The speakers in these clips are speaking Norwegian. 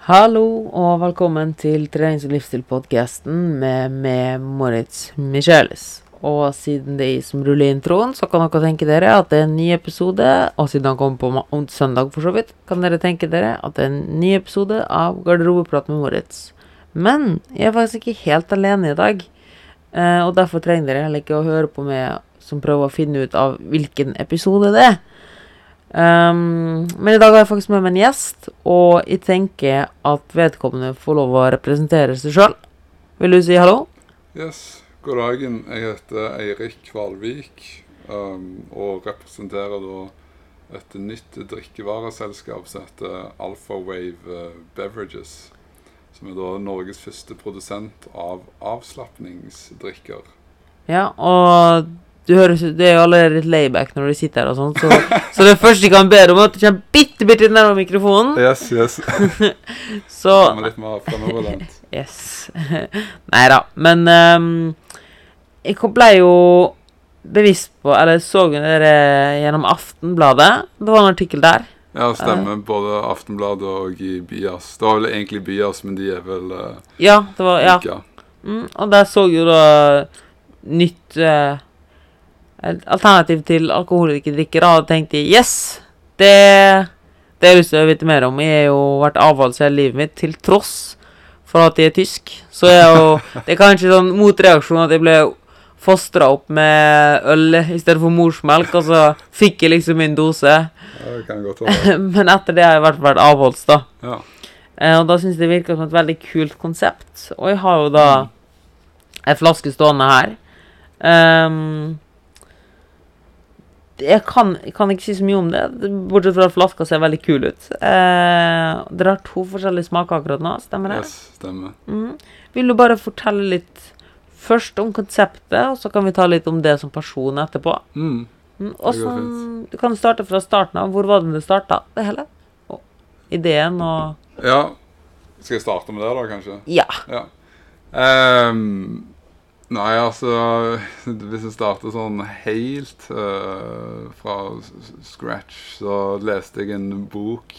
Hallo og velkommen til Trenings- og livsstilpodkasten med, med Moritz Michelis. Og siden det er jeg som ruller introen, så kan dere tenke dere at det er en ny episode. Og siden han kommer på søndag, for så vidt, kan dere tenke dere at det er en ny episode av Garderobeprat med Moritz. Men jeg er faktisk ikke helt alene i dag. Eh, og derfor trenger dere heller ikke å høre på meg som prøver å finne ut av hvilken episode det er. Um, men i dag har jeg faktisk med meg en gjest, og jeg tenker at vedkommende får lov å representere seg sjøl. Vil du si hallo? Yes, god dagen. Jeg heter Eirik Kvalvik um, og representerer da et nytt drikkevareselskap som heter Alpha Wave eh, Beverages. Som er da Norges første produsent av avslapningsdrikker. Ja, og du høres ut Det er jo allerede litt layback når du sitter her og sånn, så, så det første jeg kan be om, er at du kommer bitte, bitte nærmere mikrofonen. Yes, yes. Så Kommer litt mer fremoverlent. Yes. Nei da. Men um, jeg ble jo bevisst på Eller så dere gjennom Aftenbladet. Det var en artikkel der. Ja, stemmer. Både Aftenbladet og i Bias. Det var vel egentlig Bias, men de er vel uh, Ja, det var Ja. Mm, og der så jo da nytt eh, et alternativ til alkoholrike drikker, da, og tenkte jeg, yes! Det, det har jeg lyst til å vite mer om. Jeg har jo vært avholds hele livet mitt, til tross for at jeg er tysk. Så jeg er jo Det er kanskje sånn motreaksjon at jeg ble fostra opp med øl i stedet for morsmelk, og så fikk jeg liksom min dose. Ja, det kan godt være. Men etter det har jeg i hvert fall vært avholds, da. Ja. Eh, og da syns jeg det virker som et veldig kult konsept. Og jeg har jo da ei flaske stående her. Ehm, jeg, kan, kan ikke si så mye om det, bortsett fra at flaska ser veldig kul ut. Eh, dere har to forskjellige smaker akkurat nå, stemmer det? Yes, stemmer. Mm. Vil du bare fortelle litt først om konseptet, og så kan vi ta litt om det som person etterpå? Mm. Mm, og så du kan starte fra starten av. Hvor var det det starta, det hele? Og ideen og Ja. Skal jeg starte med det, da, kanskje? Ja. Ja. Ehm, nei, altså Hvis jeg starter sånn helt uh, fra scratch, så leste jeg en bok.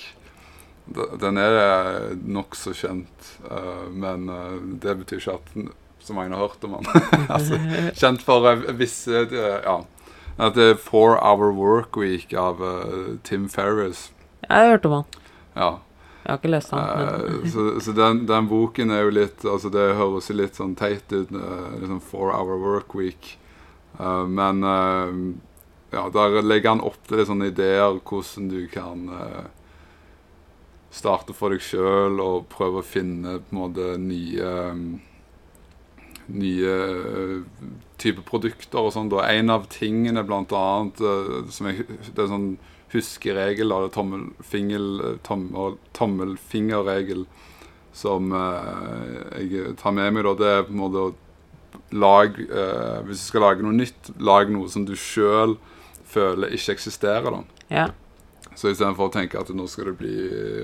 Den er nokså kjent, uh, men uh, det betyr ikke at så mange har hørt om den. altså, kjent for eh, visse eh, Ja. At det er Four Hour Work Week av eh, Tim Ferris. Jeg har hørt om han. Ja. Jeg har ikke lest den. Så så den, den boken er jo litt Altså Det høres jo litt sånn teit ut, eh, liksom Four Hour Work Week. Eh, men eh, ja, der legger han opp til litt sånne ideer hvordan du kan starte for deg sjøl og prøve å finne på en måte nye Nye type typer produkter og sånn. En av tingene blant annet som jeg, Det er sånn huskeregel, tommelfinger, tommel, tommelfingerregel, som eh, jeg tar med meg. da, Det er på en måte å lage eh, Hvis du skal lage noe nytt, lag noe som du sjøl føler ikke eksisterer. da. ja. Så istedenfor å tenke at nå skal du bli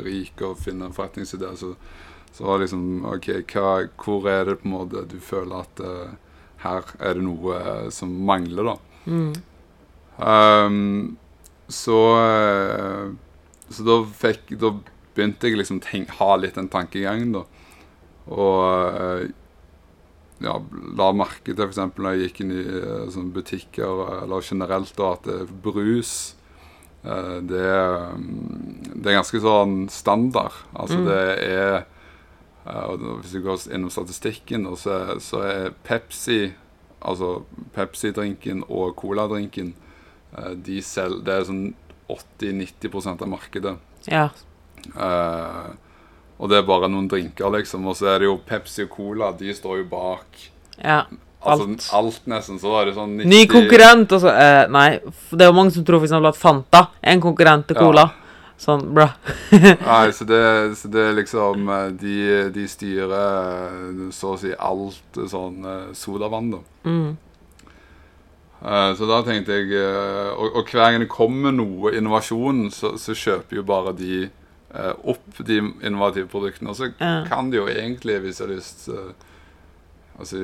rik og finne en forretningsidé, så, så liksom OK, hva, hvor er det på en måte du føler at eh, her er det noe eh, som mangler, da. Mm. Um, så eh, Så da fikk Da begynte jeg liksom tenk, ha litt den tankegangen, da. Og eh, ja, la merke til f.eks. når jeg gikk inn i sånne butikker, eller generelt, da, at brus det, er, mm, det er ganske sånn standard. Altså Mm. det er og Hvis du går innom statistikken, så, så er Pepsi Altså Pepsi-drinken og Cola-drinken de selv, Det er sånn 80-90% av markedet. ja. Uh, og det er bare noen drinker, liksom. Og så er det jo Pepsi og Cola, de står jo bak ja. altså, Alt. alt. nesten. Så er det sånn 90 Ny konkurrent, og så eh, Nei, det er jo mange som tror for eksempel at Fanta er en konkurrent til Ja. Cola. Sånn, bra. Nei, så det, så det er liksom eh, De, de styrer eh, så å si alt eh, sånn eh, sodavann, da. Mm. Eh, Så da tenkte jeg eh, Og, og hver gang det kommer noe innovasjon, så, så kjøper jo bare de eh, opp de innovative produktene. Og så kan de jo egentlig, hvis de har lyst Altså,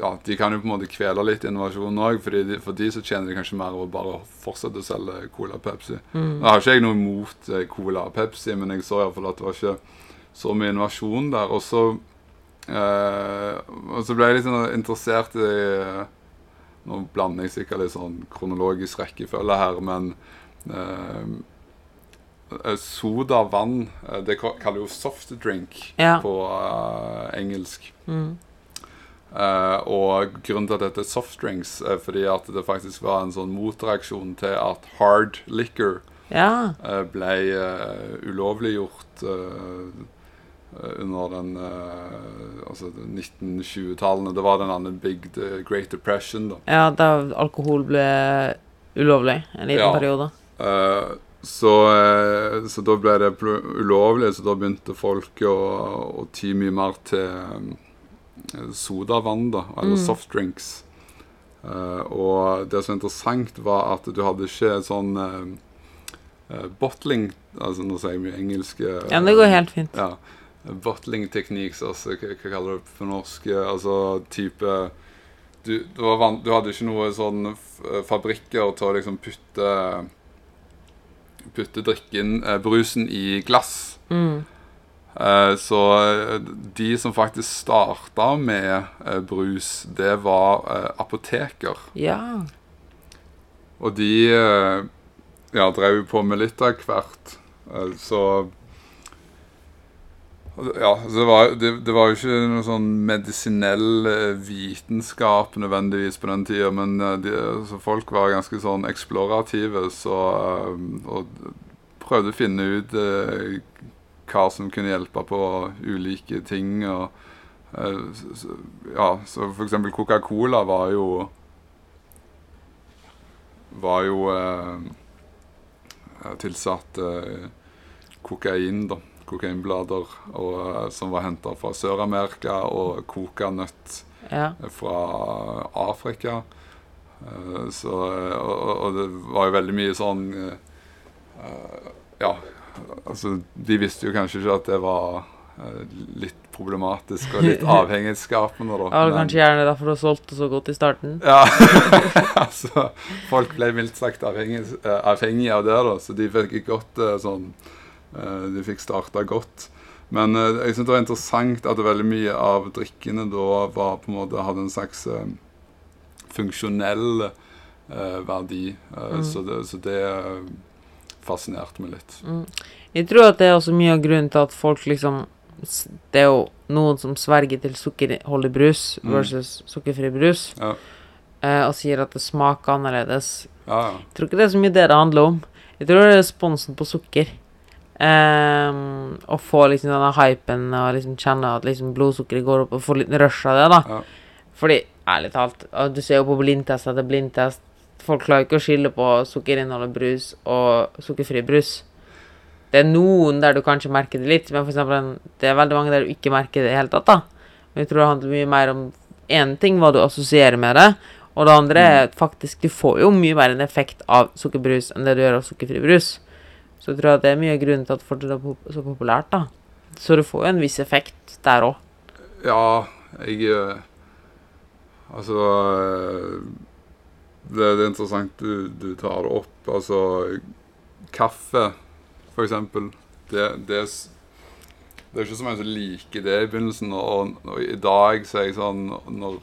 ja, De kan jo på en måte kvele litt innovasjonen òg, for de så tjener de kanskje mer å bare fortsette å selge Cola og Pepsi. Mm. Nå har ikke jeg noe imot Cola og Pepsi, men jeg så iallfall at det var ikke så mye innovasjon der. Og så, eh, og så ble jeg litt sånn interessert i Nå blander jeg sikkert litt sånn kronologisk rekkefølge her, men eh, soda, vann eh, Det kaller jo soft drink Ja. på eh, engelsk. Mm. Eh, og grunnen til at dette er soft drinks, er fordi at det faktisk var en sånn motreaksjon til at hard liquor Ja. eh, ble ulovliggjort eh, under den eh, altså 1920-tallene. Det var den andre Big the Great Depression, da. ja, da alkohol ble ulovlig en liten Ja. periode. Uh, så, eh, så da ble det ulovlig, så da begynte folk å, å ty mye mer til eh, sodavann, da, eller Mm. softdrinks. Uh, og det som er interessant, var at du hadde ikke sånn uh, eh, bottling altså Nå sier jeg mye engelsk. Uh, Ja, men det går helt fint. ja, bottling techniques, altså hva, hva kaller du det på norsk? Altså type du, du, var van, du hadde ikke noe sånn fabrikker til å liksom putte Putte drikken, eh, brusen, i glass. Mm. Eh, så eh, de som faktisk starta med eh, brus, det var eh, apoteker. Ja. Og de eh, ja, drev jo på med litt av hvert. Eh, Så Ja, det var, det, det var jo ikke noe sånn medisinell eh, vitenskap nødvendigvis på den tida, men eh, de, folk var ganske sånn eksplorative, så eh, Og prøvde å finne ut eh, hva som kunne hjelpe på ulike ting. og eh, Ja, så for eksempel Coca-Cola var jo var jo eh, tilsatt kokain, da. Kokainblader og, eh, som var henta fra Sør-Amerika, og kokanøtt Ja. fra Afrika. Eh, så, eh, og, og- det var jo veldig mye sånn Ja, altså De visste jo kanskje ikke at det var litt problematisk og litt avhengighetsskapende. da. Det var kanskje gjerne derfor du solgte så godt i starten. ja, altså Folk ble mildt sagt avhengig, eh, avhengige av det, da, så de fikk et godt sånn De fikk starta godt. Men eh, jeg synes det var interessant at veldig mye av drikkene da var på en måte hadde en slags eh, funksjonell eh, verdi. Eh, Mm. så, det, så det eh, fascinerte meg litt. Mm. Jeg tror at det er også mye av grunnen til at folk liksom Det er jo noen som sverger til sukkerholdig brus Mm. versus sukkerfri brus, Ja. eh, og sier at det smaker annerledes. Ja, ja. Jeg tror ikke det er så mye det det handler om. Jeg tror det er responsen på sukker. Ehm, å få liksom denne hypen og liksom kjenne at liksom blodsukkeret går opp, og få litt rush av det, da. Ja. Fordi, ærlig talt, du ser jo på blindtest etter blindtest, folk klarer ikke å skille på sukkerinnholdet brus og sukkerfri brus. Det er noen der du kanskje merker det litt, men for eksempel, det er veldig mange der du ikke merker det i det hele tatt, da. Men jeg tror det handler mye mer om én ting, hva du assosierer med det, og det andre er at faktisk du får jo mye mer en effekt av sukkerbrus enn det du gjør av sukkerfri brus. Så jeg tror jeg det er mye grunn til at fortsatt er så populært, da. Så du får jo en viss effekt der òg. Ja, jeg eh, Altså eh, det, det er interessant du, du tar det opp. Altså kaffe, for eksempel. Det, det, det er ikke så mange som liker det i begynnelsen. Og, og i dag så er jeg sånn Når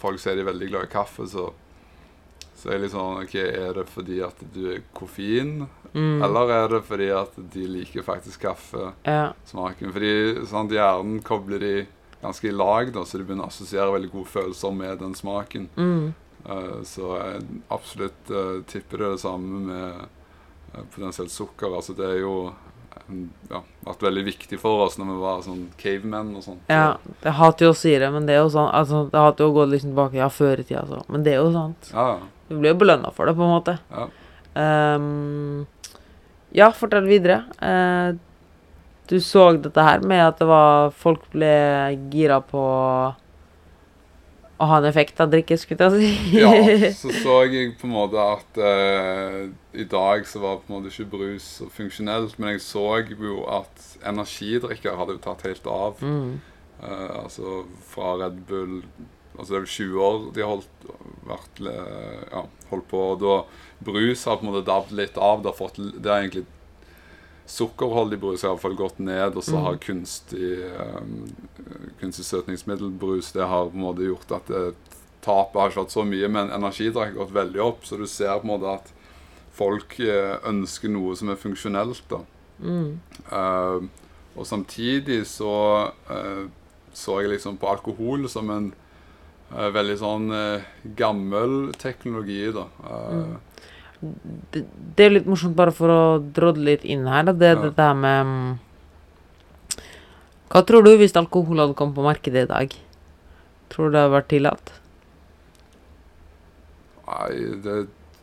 folk sier de er veldig glad i kaffe, så, så er jeg litt sånn OK, er det fordi at du er koffein? Mm. Eller er det fordi at de liker faktisk kaffesmaken? Ja. Fordi sånn, hjernen kobler de ganske i lag, da, så de begynner å assosiere veldig gode følelser med den smaken. Mm. Uh, så jeg absolutt uh, tipper det er det samme med uh, potensielt sukker. Altså det er jo ja, vært veldig viktig for oss når vi var sånn cavemen og sånn. Ja, jeg hater jo å si det, men det er jo sånn Altså, det hater jo å gå liksom tilbake ja, før i tida, altså. Men det er jo sant. Ja. Du blir jo belønna for det, på en måte. Ja. um, ja, fortell videre. Uh, du så dette her med at det var Folk ble gira på å ha en effekt av drikke, skulle jeg si. ja, så så jeg på en måte at eh, i dag så var på en måte ikke brus så funksjonelt, men jeg så jo at energidrikker hadde jo tatt helt av. mm. Eh, altså fra Red Bull Altså det er vel 20 år de har holdt, vært, eh, ja, holdt på. Og da brus har på en måte dabbet litt av. Det fått, det har egentlig sukkerholdig brus har iallfall gått ned, og så Mm. har kunstig, um, kunstig søtningsmiddelbrus det har på en måte gjort at tapet har ikke vært så mye, men energidrikk har gått veldig opp. Så du ser på en måte at folk eh, ønsker noe som er funksjonelt. da. Mm. Uh, og samtidig så uh, så jeg liksom på alkohol som en veldig sånn eh, gammel teknologi, da. Mm. Det, det er litt morsomt, bare for å drodle litt inn her. da, Det er Ja. det der med mm, Hva tror du hvis alkohol hadde kommet på markedet i dag? Tror du det hadde vært tillatt? Nei, det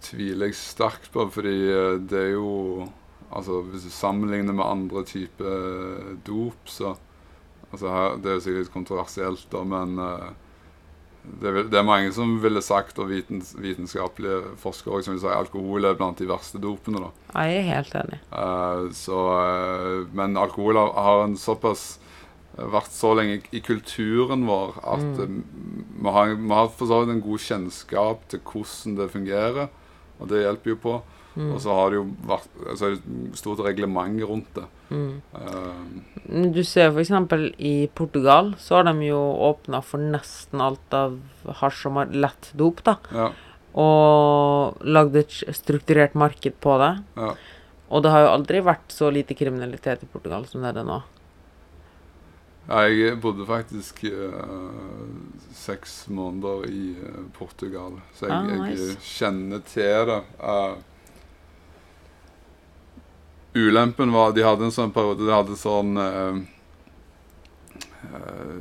tviler jeg sterkt på, fordi eh, det er jo Altså, hvis du sammenligner med andre typer dop, så Altså, her, det er jo sikkert kontroversielt, da, men eh, det, vil, det er mange som ville sagt, og vitens, vitenskapelige forskere som vil si alkohol er blant de verste dopene. da. Jeg er helt enig. Uh, så, uh, men alkohol har, en såpass vært så lenge i, kulturen vår at eh, vi, har, vi har for så vidt en god kjennskap til hvordan det fungerer, og det hjelper jo på. Mm. Og så har det jo vært altså, stort reglement rundt det. Mm. Uh, Du ser eksempel i Portugal, så har de jo åpna for nesten alt av hasj og lett dop, da. ja, Og lagd et strukturert marked på det. ja. Og det har jo aldri vært så lite kriminalitet i Portugal som det er det nå. Jeg bodde faktisk uh, seks måneder i eh, Portugal, så jeg, Ah, jeg kjenner til det. Eh, ulempen var De hadde en sånn periode De hadde sånn uh, uh,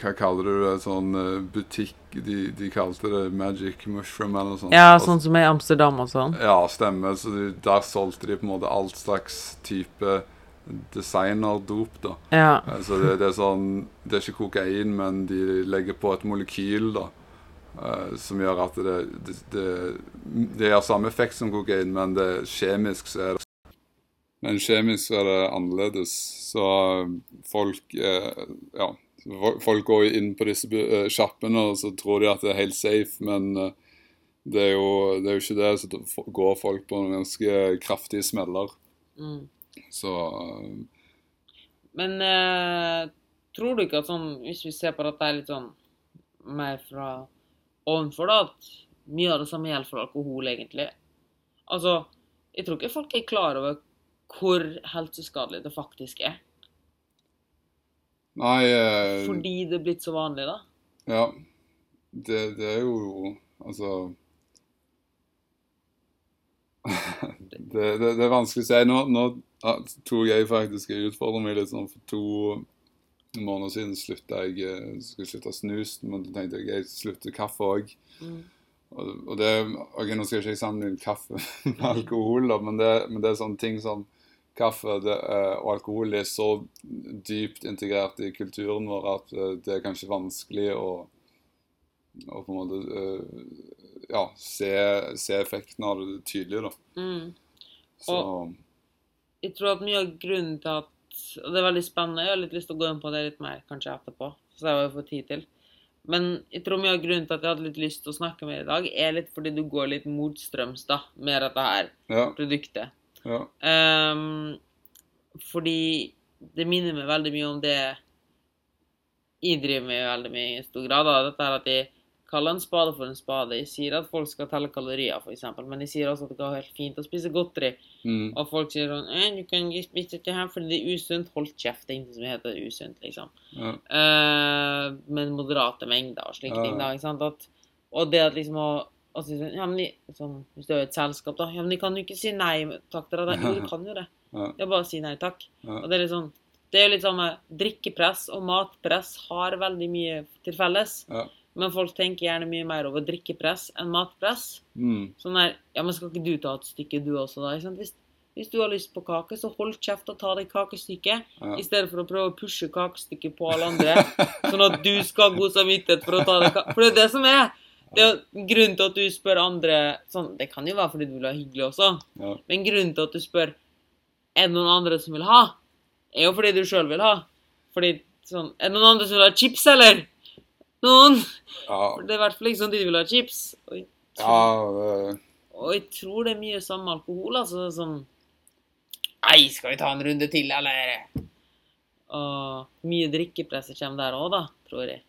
Hva kaller du det? Sånn uh, butikk de, de kalte det Magic Mushroom eller noe sånt. Ja, sånn som er i Amsterdam og sånn. ja, stemmer. Så de, der solgte de på en måte alt slags type designerdop, da. Ja. Så det, det er sånn Det er ikke kokain, men de legger på et molekyl, da. Uh, som gjør at det, det, det, det har samme effekt som kokain, men det kjemisk så er det Men kjemisk er det annerledes. Så folk eh, Ja. Folk går jo inn på disse eh, sjappene og så tror de at det er helt safe, men eh, det er jo, det er jo ikke det. Så går folk på noen ganske kraftige smeller. Mm. Så Men eh, tror du ikke at sånn, hvis vi ser på at det er litt sånn mer fra ovenfor, da, at mye av det samme gjelder for alkohol, egentlig? Altså, jeg tror ikke folk er klar over hvor helseskadelig det faktisk er. Nei eh, Fordi det er blitt så vanlig, da. Ja. Det, det er jo Altså det, det, det er vanskelig å si. Nå, nå tror jeg faktisk Jeg utfordret meg litt sånn for to måneder siden slutta jeg eh, skulle slutte å snuse, men da tenkte jeg jeg slutter kaffe òg. Mm. Og, og det okay, Nå skal jeg ikke sammenligne kaffe med alkohol, da, men det, men det er sånne ting som kaffe det, eh, og alkohol er så dypt integrert i kulturen vår at eh, det er kanskje vanskelig å, å på en måte eh, ja, se, se effekten av det tydelig, da. Mm. Så Jeg tror at mye av grunnen til at Og det er veldig spennende, jeg har litt lyst til å gå inn på det litt mer kanskje etterpå. Så det har jeg fått tid til. Men jeg tror mye av grunnen til at jeg hadde litt lyst til å snakke med deg i dag, er litt fordi du går litt motstrøms da, med dette her ja, produktet. Ja, Ehm, fordi det minner meg veldig mye om det jeg driver med veldig mye i stor grad. Da. Dette er at jeg kaller en spade for en spade. Jeg sier at folk skal telle kalorier, f.eks., men jeg sier også at det går helt fint å spise godteri. mm, Og folk sier sånn eh, 'Du kan ikke spise dette her fordi det er usunt.' Hold kjeft, det er ingenting som heter usunt, liksom. ja, Uh, men moderate mengder og slike Ja, ting, da. ikke sant? At, og det at liksom å å si sånn, ja, men de, sånn, Hvis du er et selskap, da Ja, men de kan jo ikke si nei takk til deg. Jo, de kan jo det. Ja. Bare si nei takk. Og det er litt sånn Det er jo litt sånn drikkepress og matpress har veldig mye til felles. Ja. Men folk tenker gjerne mye mer over drikkepress enn matpress. mm, Sånn der Ja, men skal ikke du ta et stykke, du også, da? Hvis, hvis du har lyst på kake, så hold kjeft og ta det kakestykket. ja, I stedet for å prøve å pushe kakestykket på alle andre. sånn at du skal ha god samvittighet for å ta det For det er det som er. Det er grunnen til at du spør andre sånn, Det kan jo være fordi du vil ha hyggelig også, ja, men grunnen til at du spør er det noen andre som vil ha, er jo fordi du sjøl vil ha. Fordi sånn Er det noen andre som vil ha chips, eller? Noen? ja, det er i hvert fall ikke sånn de vil ha chips. Og jeg, ja, tror, eh, og jeg tror det er mye samme alkohol, altså. Sånn Nei, skal vi ta en runde til, eller? Og mye drikkepress kommer der òg, da, tror jeg.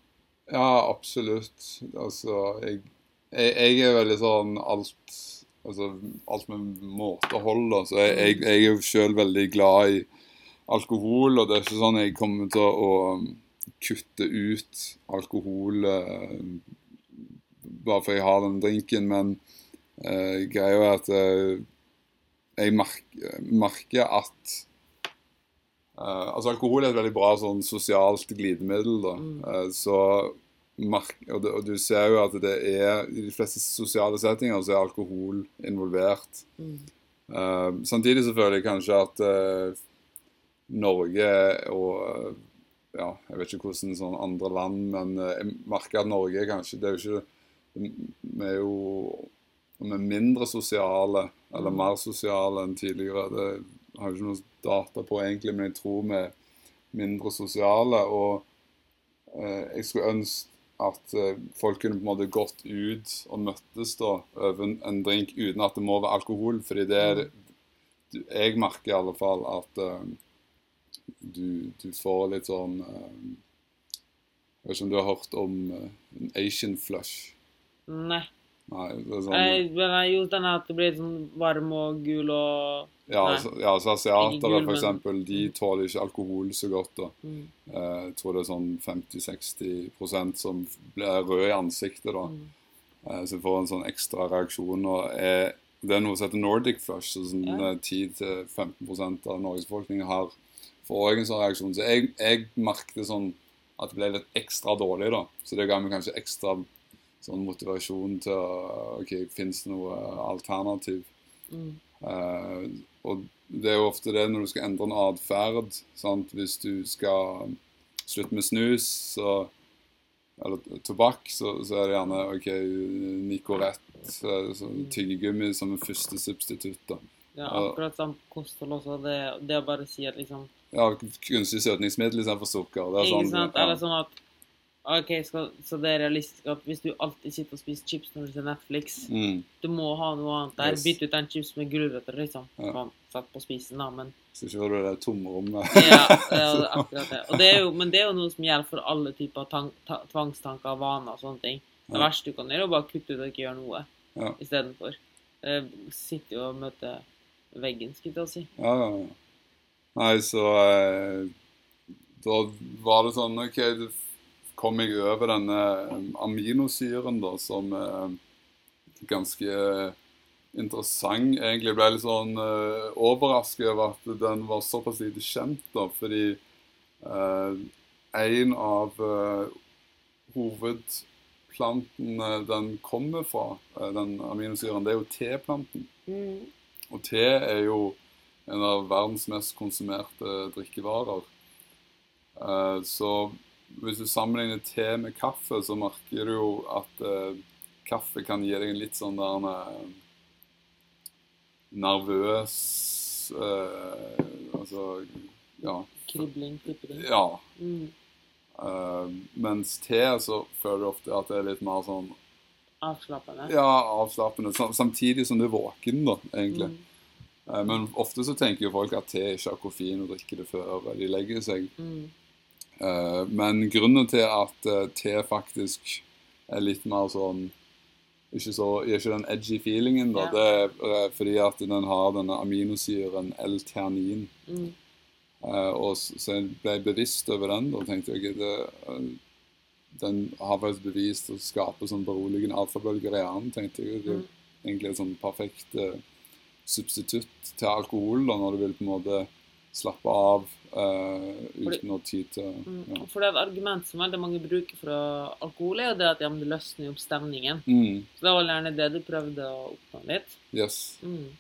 Ja, absolutt. Altså, jeg, jeg, jeg er veldig sånn alt Altså alt med måtehold, Altså, Så jeg, jeg, er jo sjøl veldig glad i alkohol, og det er ikke sånn jeg kommer til å um, kutte ut alkohol eh, bare for jeg har den drinken, men eh, greia er at eh, jeg merker, merker at uh, Altså, alkohol er et veldig bra sånn sosialt glidemiddel, da. Eh, så merk, og, og du ser jo at det er I de fleste sosiale settinger så er alkohol involvert. Mm. Uh, samtidig så føler jeg kanskje at uh, Norge og eh, ja, jeg vet ikke hvordan sånn andre land, men eh, jeg merker at Norge kanskje Det er jo ikke Vi er jo vi er mindre sosiale, eller Mm. mer sosiale enn tidligere. Det har jeg ikke noe data på egentlig, men jeg tror vi er mindre sosiale. Og jeg skulle ønske at eh, folk kunne på en måte gått ut og møttes da over en, drink uten at det må være alkohol. fordi det er Jeg merker i alle fall at eh, du, du får litt sånn eh, Jeg vet ikke om du har hørt om en Asian flush? Nei. Nei, det er sånn Nei, men jeg jo, den at det blir sånn varm og gul og Ja, nei. så, ja, så Ikke asiatere gul, for eksempel, de tåler ikke alkohol så godt. da. mm, Eh, Jeg tror det er sånn 50-60% som blir rød i ansiktet. da. mm. Eh, Så får en sånn ekstra reaksjon. og er, Det er noe som heter Nordic flush. så sånn Ja. eh, 10-15% av Norges befolkning har får en sånn reaksjon. Så jeg, jeg merket sånn at det ble litt ekstra dårlig. da. Så det ga meg kanskje ekstra sånn motivasjon til å OK, fins det noe alternativ? Mm. Uh, og det er jo ofte det når du skal endre en atferd. Hvis du skal slutte med snus så, eller tobakk, så, så er det gjerne OK, Nicorette, så tyggegummi som en første substitutt. da. Ja, akkurat som kosthold også. Det, det å bare si at liksom Ja, Kunstig søtningsmiddel istedenfor sukker. Det er sånn. Eller sånn at OK, skal, så det er realistisk at hvis du alltid sitter og spiser chips når du ser Netflix Mm, Du må ha noe annet der. Yes. Bytt ut den chips med gulrøtter, liksom. Ja. Sett satt på spisen, da, men så ikke får du det tomrommet. Ja, det er akkurat det. Det er jo, men det er jo noe som gjelder for alle typer tang, ta, tvangstanker, vaner og sånne ting. Det Ja. verste du kan gjøre, er å bare kutte ut og ikke gjøre noe Ja. istedenfor. Eh, Sitte jo og møte veggen, skulle jeg si. Ja, ja, ja. Nei, så eh, Da var det sånn OK, da kom jeg over denne eh, aminosyren, da, som er ganske eh, interessant. Egentlig ble jeg litt sånn uh, overrasket over at den var såpass lite kjent, da, fordi uh, en av uh, hovedplantene den kommer fra, eh, den aminosyren, det er jo teplanten. Og te er jo en av verdens mest konsumerte drikkevarer. Eh, Så hvis du sammenligner te med kaffe, så merker du jo at eh, kaffe kan gi deg en litt sånn der eh, nervøs eh, Altså ja. Kribling, kribling. ja. Mm. Eh, mens te så føler du ofte at det er litt mer sånn Avslappende. ja, avslappende. Samtidig som du er våken, da, egentlig. Mm. Eh, Men ofte så tenker jo folk at te ikke har koffein og drikker det før de legger seg. Mm. Eh, Men grunnen til at T te faktisk er litt mer sånn ikke så, Gir ikke den edgy feelingen, da. Det er eh, fordi at den har denne aminosyren L-ternin. Mm. Eh, og så jeg ble bevisst over den, Da tenkte jeg det, eh, den har faktisk bevist å skape sånn beroligende alfabølger i hjernen. tenkte jeg. Det er Mm. egentlig et sånn perfekt eh, substitutt til alkohol da, når du vil på en måte slappe av uh, uten å ty til Mm. ja. For det er et argument som veldig mange bruker for alkohol, er jo det at ja, det løsner jo opp stemningen. mm, Så det var gjerne det du prøvde å oppnå litt. Yes. Mm.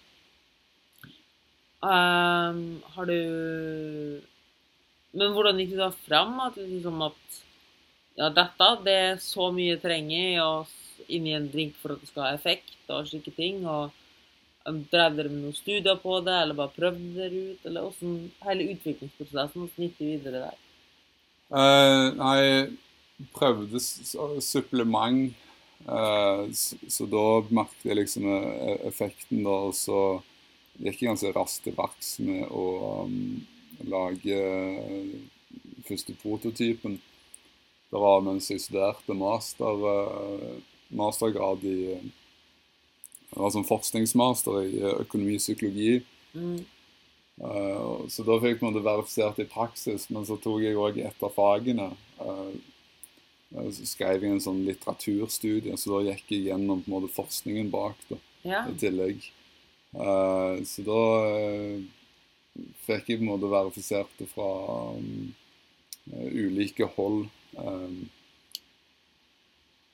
Um, har du Men hvordan gikk du da fram? At liksom at ja, dette det er så mye trenger i og inn i en drink for at det skal ha effekt og slike ting. og Drev dere med noen studier på det, eller bare prøvde dere ut? Eller hvordan hele utviklingsprosessen? Hvordan gikk videre der? Uh, nei, jeg prøvde supplement, Uh, så, så da merket jeg liksom eh, effekten, da, og så gikk jeg ganske raskt til verks med å um, lage første prototypen. Det var mens jeg studerte master, uh, mastergrad i Var som forskningsmaster i økonomipsykologi. Mm. Uh, så da fikk man det verifisert i praksis, men så tok jeg òg av fagene. Uh, så skrev jeg en sånn litteraturstudie, så da gikk jeg gjennom på en måte forskningen bak det Ja. i tillegg. Uh, så da fikk jeg på en måte verifisert det fra um, ulike hold. Um,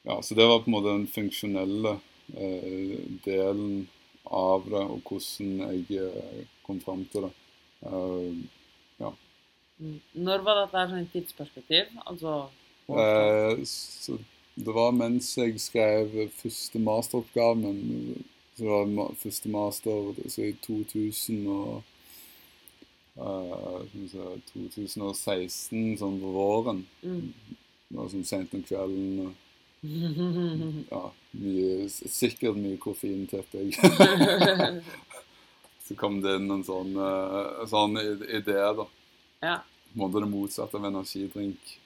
ja, så det var på en måte den funksjonelle delen av det, og hvordan jeg uh, kom fram til det. Uh, Mm. Når var dette her sånn tidsperspektiv? Altså Eh, det var mens jeg skrev første masteroppgaven. Så det var første master så i 2000 og eh, skal vi se, 2016, sånn på våren. mm. Det var sånn sent om kvelden. Og Ja, mye, sikkert mye koffein, tipper jeg. så kom det inn en sånn, eh, sånn idé, da. Ja, måte det motsatte av energidrink.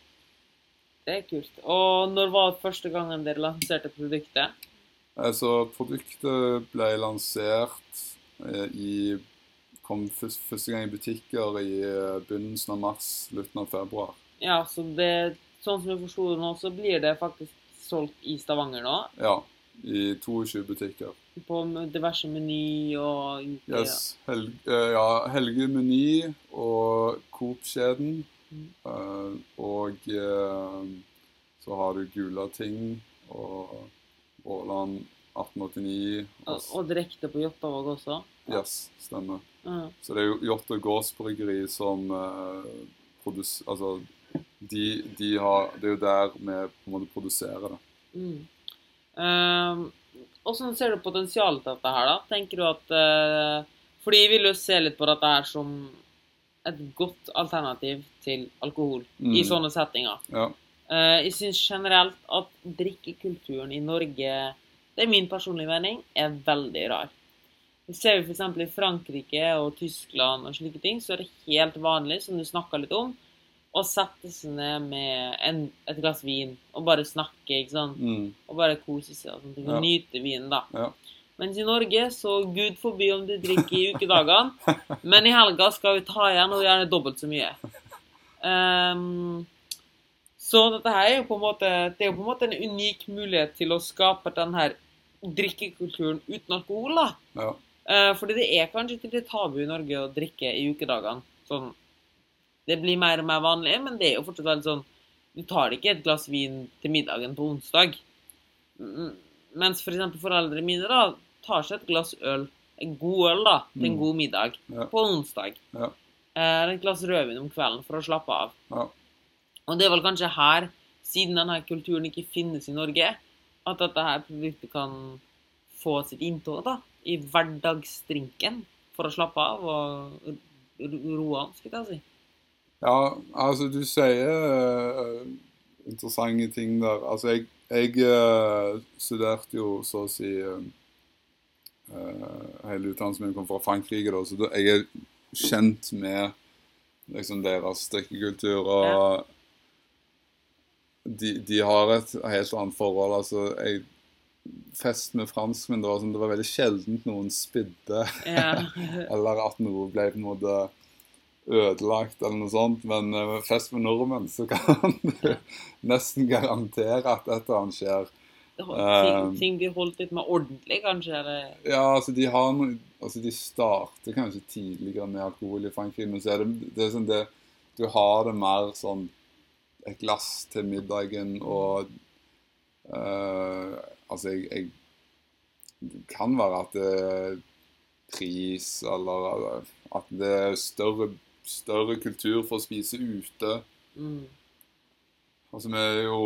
det er kult. Og når var første gangen dere lanserte produktet? Altså, produktet ble lansert eh, i Kom første gang i butikker i eh, begynnelsen av mars, slutten av februar. Ja, så det Sånn som jeg forsto det nå, så blir det faktisk solgt i Stavanger nå. Ja, i 22 butikker. På diverse Meny og Yes, Hel eh, ja, Helge Meny og Coop-kjeden. Mm. Og eh, så har du Gulating og Åland 1889. Og, og direkte på Jåttåvåg også. Yes, stemmer. Ja. Så det er jo Jåttå gårdsbryggeri som produserer produs... Altså, de, de har Det er jo der vi på en måte produserer det. Mm. Ehm, Hvordan ser du potensialet til dette her, da? Tenker du at uh, Fordi vi vil jo se litt på dette her som et godt alternativ til alkohol Mm. i sånne settinger. Ja. Uh, jeg syns generelt at drikkekulturen i Norge, det er min personlige mening, er veldig rar. Vi ser vi f.eks. i Frankrike og Tyskland og slike ting, så er det helt vanlig, som du snakka litt om, å sette seg ned med en, et glass vin og bare snakke, ikke sant. Mm, Og bare kose seg og sånne ting. Ja. Og nyte vinen, da. ja. Mens i Norge, så gud forby om du drikker i ukedagene, men i helga skal vi ta igjen, og gjerne dobbelt så mye. Um, så dette her er jo på en måte Det er jo på en måte en unik mulighet til å skape den her drikkekulturen uten alkohol, da. ja. Uh, fordi det er kanskje ikke tabu i Norge å drikke i ukedagene. Sånn, det blir mer og mer vanlig, men det er jo fortsatt veldig sånn Du tar ikke et glass vin til middagen på onsdag. Mens Mens for eksempel foreldrene mine da tar seg et glass øl, en god øl, da, til en Mm. god middag Ja. på onsdag. Ja. Eller et glass rødvin om kvelden for å slappe av. Ja. Og det er vel kanskje her, siden denne kulturen ikke finnes i Norge, at dette her produktet kan få sitt inntog da, i hverdagsdrinken for å slappe av og ro- roe an, skal jeg si. Ja, altså du sier uh, interessante ting der. Altså jeg, jeg uh, studerte jo så å si uh, Hele utdannelsen min kom fra Frankrike, da, så da, jeg er kjent med liksom deres drikkekultur. Og de, de har et helt annet forhold. Altså, jeg Fest med franskmenn, det var, sånn, det var veldig sjeldent noen spydde. Ja. Eller at noe ble på en måte ødelagt, eller noe sånt. Men uh, fest med nordmenn, så kan du nesten garantere at et eller annet skjer. ting, Um, ting blir holdt litt mer ordentlig, kanskje? Eller? Ja, altså de har noe Altså de starter kanskje tidligere med alkohol i Frankrike, men så er det, det er sånn det Du har det mer sånn et glass til middagen og uh, Altså, jeg, jeg Det kan være at det er pris, eller at det er større, større kultur for å spise ute. Mm. Altså, vi er jo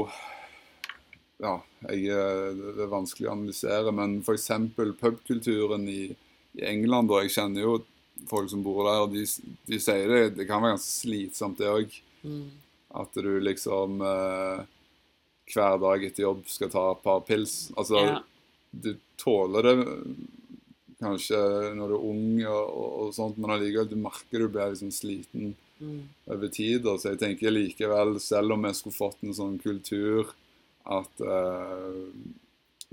Ja, jeg, det er vanskelig å analysere, men f.eks. pubkulturen i, i England, og jeg kjenner jo folk som bor der, og de, de sier det, det kan være ganske slitsomt, det òg. Mm. At du liksom eh, hver dag etter jobb skal ta et par pils. Altså, Ja. du tåler det kanskje når du er ung og, og, og sånt, men allikevel du merker du blir liksom sliten Mm. over tid. da. Så jeg tenker likevel, selv om jeg skulle fått en sånn kultur at eh,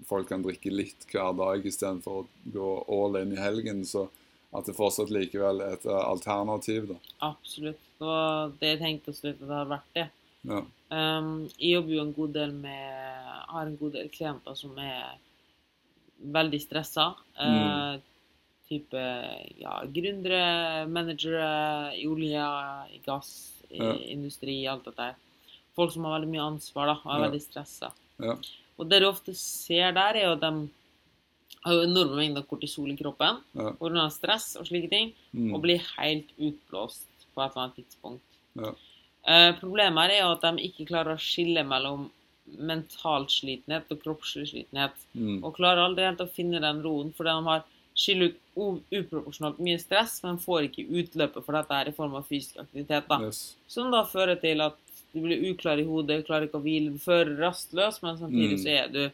folk kan drikke litt hver dag istedenfor å gå all in i helgen, så at det fortsatt likevel er et eh, alternativ. da. Absolutt. Det var det jeg tenkte til slutt at det hadde vært det. Ja. Um, jeg jobber jo en god del med Har en god del klienter som er veldig stressa. Mm. Eh, type ja, gründere, managere i olje, i gass, i Ja. industri, alt dette der. Folk som har veldig mye ansvar da, og er Ja. veldig stressa. Ja. Og det du ofte ser der, er jo at de har jo enorme mengder kortisol i kroppen Ja. pga. stress og slike ting, Mm. og blir helt utblåst på et eller annet tidspunkt. Ja. Eh, problemet her er jo at de ikke klarer å skille mellom mental slitenhet og kroppslig slitenhet. Mm. Og klarer aldri helt å finne den roen, fordi de har skiller ut uproporsjonalt mye stress, men får ikke utløpet for dette her i form av fysisk aktivitet. da. Yes. Som da fører til at du blir uklar i hodet, klarer ikke å hvile, du fører rastløs, men samtidig Mm. så er du,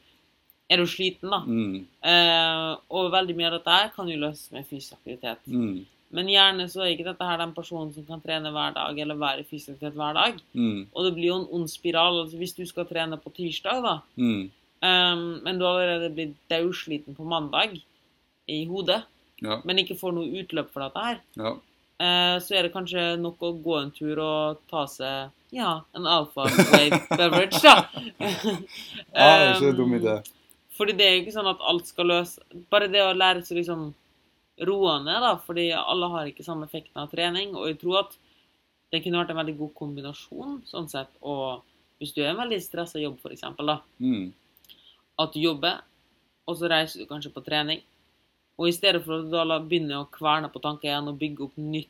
er du sliten, da. Mm. Eh, og veldig mye av dette her kan jo løses med fysisk aktivitet. Mm. Men gjerne så er ikke dette her den personen som kan trene hver dag, eller være i fysisk aktivitet hver dag. Mm. Og det blir jo en ond spiral. altså Hvis du skal trene på tirsdag, da, Mm. um, men du har allerede blitt daudsliten på mandag i hodet, Ja. men ikke får noe utløp for dette her, Ja. uh, så er det kanskje nok å gå en tur og ta seg ja, en alfa wave beverage, da. ja, det er ikke en dum Ehm, idé. Fordi det er jo ikke sånn at alt skal løse Bare det å lære seg liksom roe ned, da, fordi alle har ikke samme effekten av trening. Og jeg tror at det kunne vært en veldig god kombinasjon, sånn sett. Og hvis du er en veldig stressa jobb, eksempel, da, Mm. at du jobber, og så reiser du kanskje på trening, og i stedet for å da begynner begynne å kverne på tanker igjen og bygge opp nytt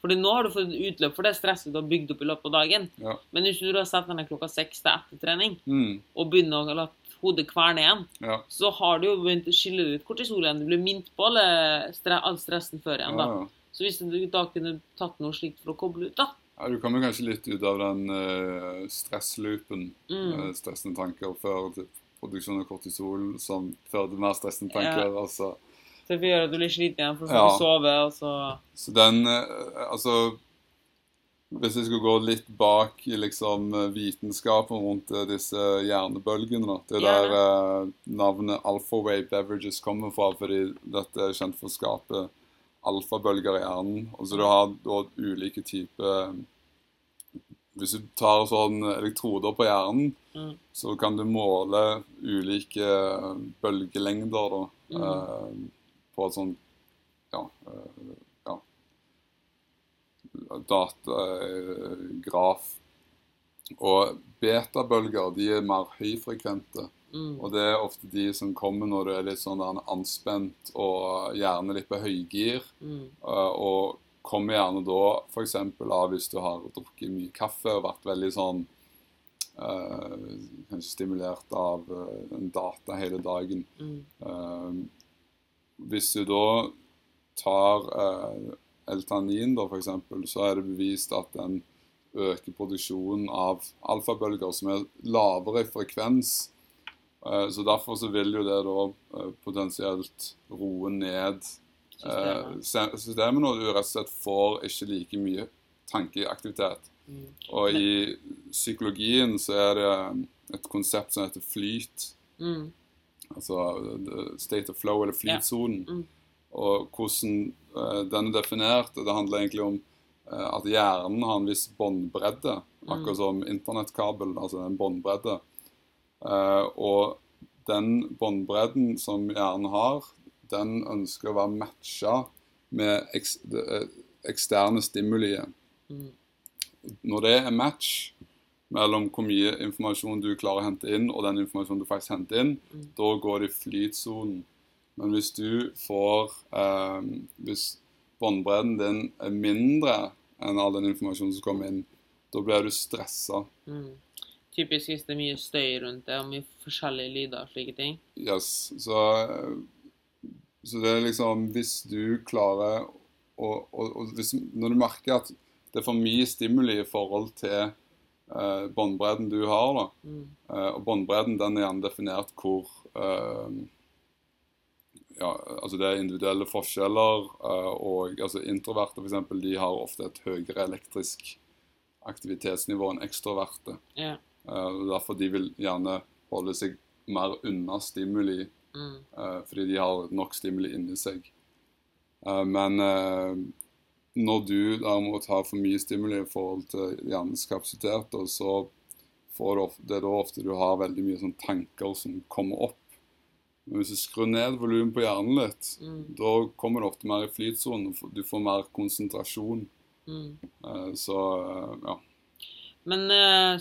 Fordi nå har du fått utløp for det stresset du har bygd opp i løpet av dagen. Ja. Men hvis du da setter deg klokka seks til etter trening, Mm. og begynner å la hodet kverne igjen, Ja. så har du jo begynt å skille ut kortisol igjen. Du blir minnet på alle all stressen før igjen. da. Ja, ja. Så hvis du da kunne tatt noe slikt for å koble ut, da Ja, du kommer kanskje litt ut av den uh, stressloopen. mm. eh, stressende tanker før til produksjon av kortisol, som fører til mer stressende tanker. Altså. Så det gjør at du blir sliten igjen, for du får Ja. sove, og så Så den uh, Altså Hvis jeg skulle gå litt bak i liksom eh, vitenskapen rundt eh, disse hjernebølgene da. Det er der eh, navnet alpha-wave beverages kommer fra, fordi dette er kjent for å skape alfabølger i hjernen. Og så du har da ulike typer Hvis du tar sånn elektroder på hjernen, Mm. så kan du måle ulike eh, bølgelengder da, Mm. eh, på et sånt ja, eh, graf. Og betabølger de er mer høyfrekvente. mm. Og det er ofte de som kommer når du er litt sånn anspent og gjerne litt på høygir. Mm. eh, Og kommer gjerne da f.eks. av hvis du har drukket mye kaffe og vært veldig sånn eh, Kanskje stimulert av uh, en data hele dagen. Mm. Uh, hvis du da tar L-tannin, da, for eksempel, så er det bevist at den øker produksjonen av alfabølger som er lavere i frekvens. Eh, så derfor så vil jo det da eh, potensielt roe ned eh, Systemet. og du rett og slett får ikke like mye tankeaktivitet. Mm. Og i psykologien så er det et konsept som heter flyt. Mm. Altså state of flow, eller flytsonen. Og hvordan eh, den er definert. Det handler egentlig om eh, at hjernen har en viss båndbredde. Mm. Akkurat som internettkabel, altså en båndbredde. Eh, og den båndbredden som hjernen har, den ønsker å være matcha med eks det, eksterne stimulier. Mm. Når det er match mellom hvor mye informasjon du klarer å hente inn, og den informasjonen du faktisk henter inn, Mm. da går det i flytsonen. Men hvis du får eh, Hvis båndbredden din er mindre enn all den informasjonen som kommer inn, da blir du stressa. Mm. Typisk hvis det er mye støy rundt det, og mye forskjellige lyder og slike ting. Yes. Så, eh, så det er liksom Hvis du klarer å og, og hvis, Når du merker at det er for mye stimuli i forhold til eh, båndbredden du har, da, Mm. Eh, og båndbredden den er gjerne definert hvor eh, ja, altså det er individuelle forskjeller. eh, og altså Introverte for eksempel, de har ofte et høyere elektrisk aktivitetsnivå enn ekstroverte. Yeah. Derfor de vil gjerne holde seg mer unna stimuli, Mm. eh, fordi de har nok stimuli inni seg. Eh, men når du derimot har for mye stimuli i forhold til hjernens kapasitet, så får du ofte, det er da ofte du har veldig mye sånn tanker som kommer opp. Men hvis du skrur ned volumet på hjernen litt, Mm. da kommer du ofte mer i flytsonen. Du får mer konsentrasjon. Mm. Eh, Så eh, ja. Men eh,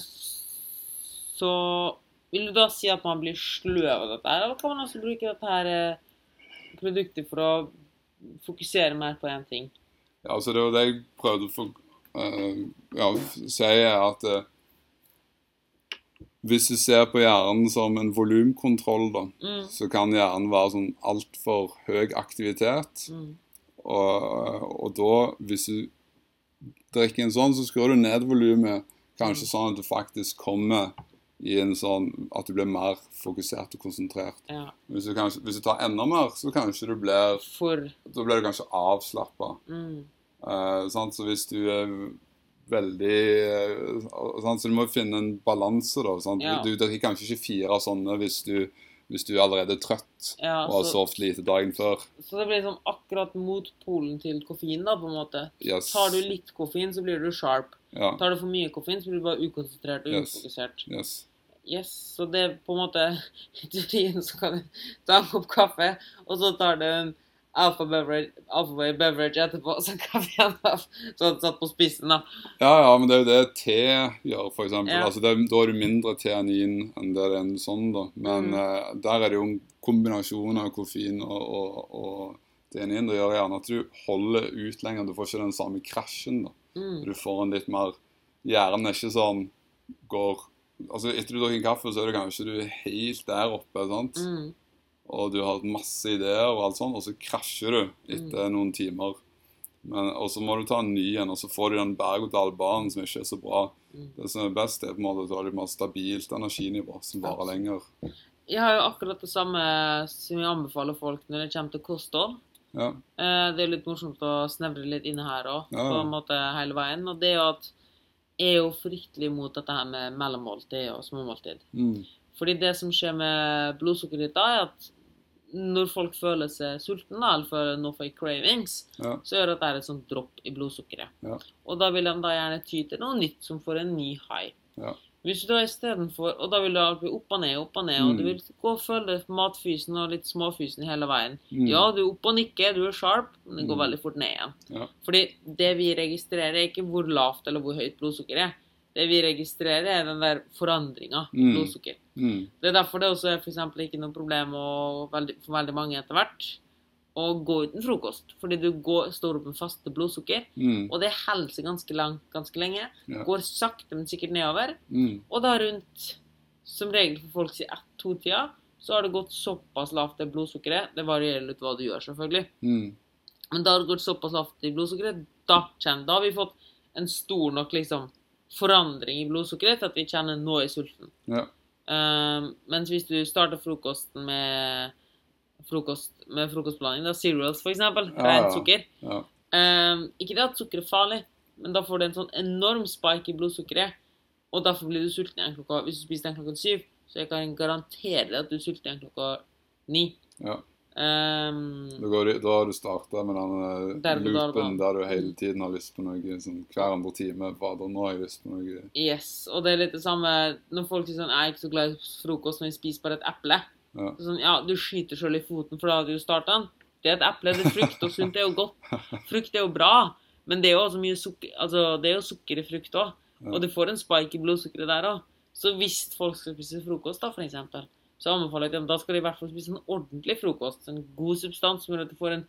så vil du da si at man blir sløv av dette her, eller kan man også bruke dette her produktet for å fokusere mer på én ting? Ja, altså Det var det jeg prøvde å eh, ja, si, at hvis du ser på hjernen som en volumkontroll, da, Mm. så kan hjernen være sånn altfor høy aktivitet. Mm. Og, og da, hvis du drikker en sånn, så skrur du ned volumet. Kanskje sånn at du faktisk kommer i en sånn at du blir mer fokusert og konsentrert. Ja. Hvis du, kanskje, hvis du tar enda mer, så kanskje du blir For Da blir du kanskje avslappa. mm. Eh. Så hvis du er veldig eh, sant? Så du må finne en balanse, da. Sant? Ja. Du drikker kanskje ikke fire sånne hvis du, hvis du allerede er trøtt Ja, og har så, sovet lite dagen før. så det blir liksom akkurat motpolen til koffein, da, på en måte. Yes. Tar du litt koffein, så blir du sharp. Ja. Tar du for mye koffein, så blir du bare ukonsentrert og Yes. ufokusert. Yes. Yes, så det er på en måte I teorien så kan du ta en kopp kaffe, og så tar du en alfa beverage, alpha beverage etterpå, så kan vi igjen ha sånn satt på spissen, da. Ja, ja, men det er jo det te gjør, eksempel. Ja. Altså, det, da har du mindre teanin enn det er en sånn, da. Men Mm. eh, der er det jo en kombinasjon av koffein og, og, og teanin. Det gjør gjerne at du holder ut lenger. Du får ikke den samme krasjen, da. Mm. Du får en litt mer Hjernen er ikke sånn går Altså, etter du drikker kaffe, så er det kanskje du er helt der oppe, sant? Mm. Og du har masse ideer og alt sånt, og så krasjer du etter Mm. noen timer. Men, og så må du ta en ny en, og så får du den berg-og-dal-banen som ikke er så bra. Mm. Det som er best, er på en måte at du har litt mer stabilt energinivå som varer lenger. Jeg har jo akkurat det samme som jeg anbefaler folk når det kommer til kosthold. Ja, Eh, Det er litt morsomt å snevre litt inne her òg, Ja. på en måte hele veien. Og det er jo at jeg er jo fryktelig imot dette her med mellommåltid og småmåltid. mm. Fordi det som skjer med blodsukkeret ditt da, er at når folk føler seg sultne, eller føler noe for cravings, Ja. så gjør det at det er et sånt dropp i blodsukkeret. Ja. Og da vil de da gjerne ty til noe nytt som får en ny high. Ja. Hvis du da istedenfor Og da vil du alltid opp og ned, opp og ned, og du Mm. vil gå og føle matfysen og litt småfysen hele veien. Mm. Ja, du er opp og nikker, du er sharp, men det går Mm. veldig fort ned igjen. Ja. Fordi det vi registrerer, er ikke hvor lavt eller hvor høyt blodsukkeret er. Det vi registrerer, er den der forandringa i Mm. blodsukker. Mm. Det er derfor det også er for ikke noe problem veldig, for veldig mange etter hvert å gå uten frokost. Fordi du går, står opp med faste blodsukker, Mm. og det holder seg ganske, langt, ganske lenge. Ja. Går sakte, men sikkert nedover. Mm. Og da rundt, som regel for folk i ett-to-tida, så har det gått såpass lavt det blodsukkeret. Det varierer litt hva du gjør, selvfølgelig. Mm. Men da har det gått såpass lavt i blodsukkeret, da Da har vi fått en stor nok liksom forandring i blodsukkeret til at vi kjenner nå er sulten. Ja. Um, mens hvis du starter frokosten med frokost, med frokostblanding, da cereals eksempel, Ja, rent sukker Ja. um, Ikke det at sukker er farlig, men da får du en sånn enorm spike i blodsukkeret. Og derfor blir du sulten igjen klokka Hvis du spiser den klokka syv, så jeg kan garantere deg at du er sulten igjen klokka ni. ja. Um, Da, går da har du starta med den Der loopen der du hele tiden har lyst på noe sånn hver andre time. Fader, nå har jeg lyst på noe Yes, og det er litt det samme når folk sier sånn Jeg er ikke så glad i frokost, men jeg spiser bare et eple. Ja. Sånn, ja, du skyter sjøl i foten, for da hadde du starta den. Det er et eple, det er frukt, og sunt er jo godt. Frukt er jo bra, men det er jo også mye sukker Altså, det er jo sukker i frukt òg. Ja. Og du får en spike i blodsukkeret der òg. Så hvis folk skal spise frokost, da, for eksempel, så anbefaler jeg dem da skal de i hvert fall spise en ordentlig frokost. En god substans som gjør at du får en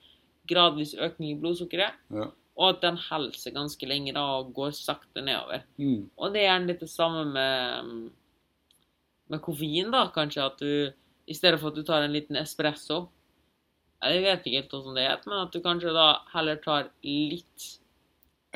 gradvis økning i blodsukkeret, Ja. og at den holder seg ganske lenge da og går sakte nedover. Mm. Og det er gjerne litt det samme med, med koffein, da, kanskje. At du i stedet for at du tar en liten espresso Jeg vet ikke helt hvordan det heter, men at du kanskje da heller tar litt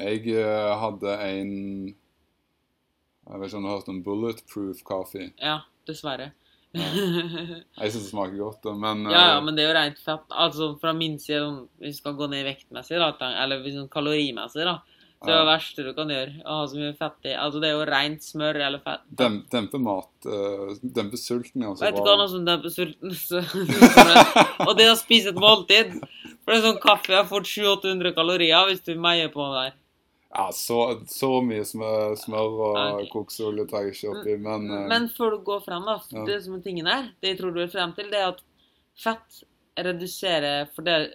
Jeg eh, hadde en Jeg vet ikke om du har hørt om bulletproof coffee? Ja, dessverre. Jeg syns det smaker godt, da, men Ja, ja, eh, men det er jo rent fett. Altså fra min side, om vi skal gå ned vektmessig, da, eller liksom kalorimessig, da. Så det er det verste du kan gjøre. Å ha så mye fett i. Altså det er jo rent smør eller fett. dem, dempe mat uh, Dempe sulten Altså, Vet du hva noe som demper sulten? Og det å spise et måltid. For det er sånn kaffe har fort 700-800 kalorier hvis du meier på der. Ja, så, så mye smør, smør og okay. koksolje tar jeg ikke oppi, men, eh, Men før du går frem, da, Ja. det som er tingen her, det jeg tror du vil frem til, det er at fett reduserer fordel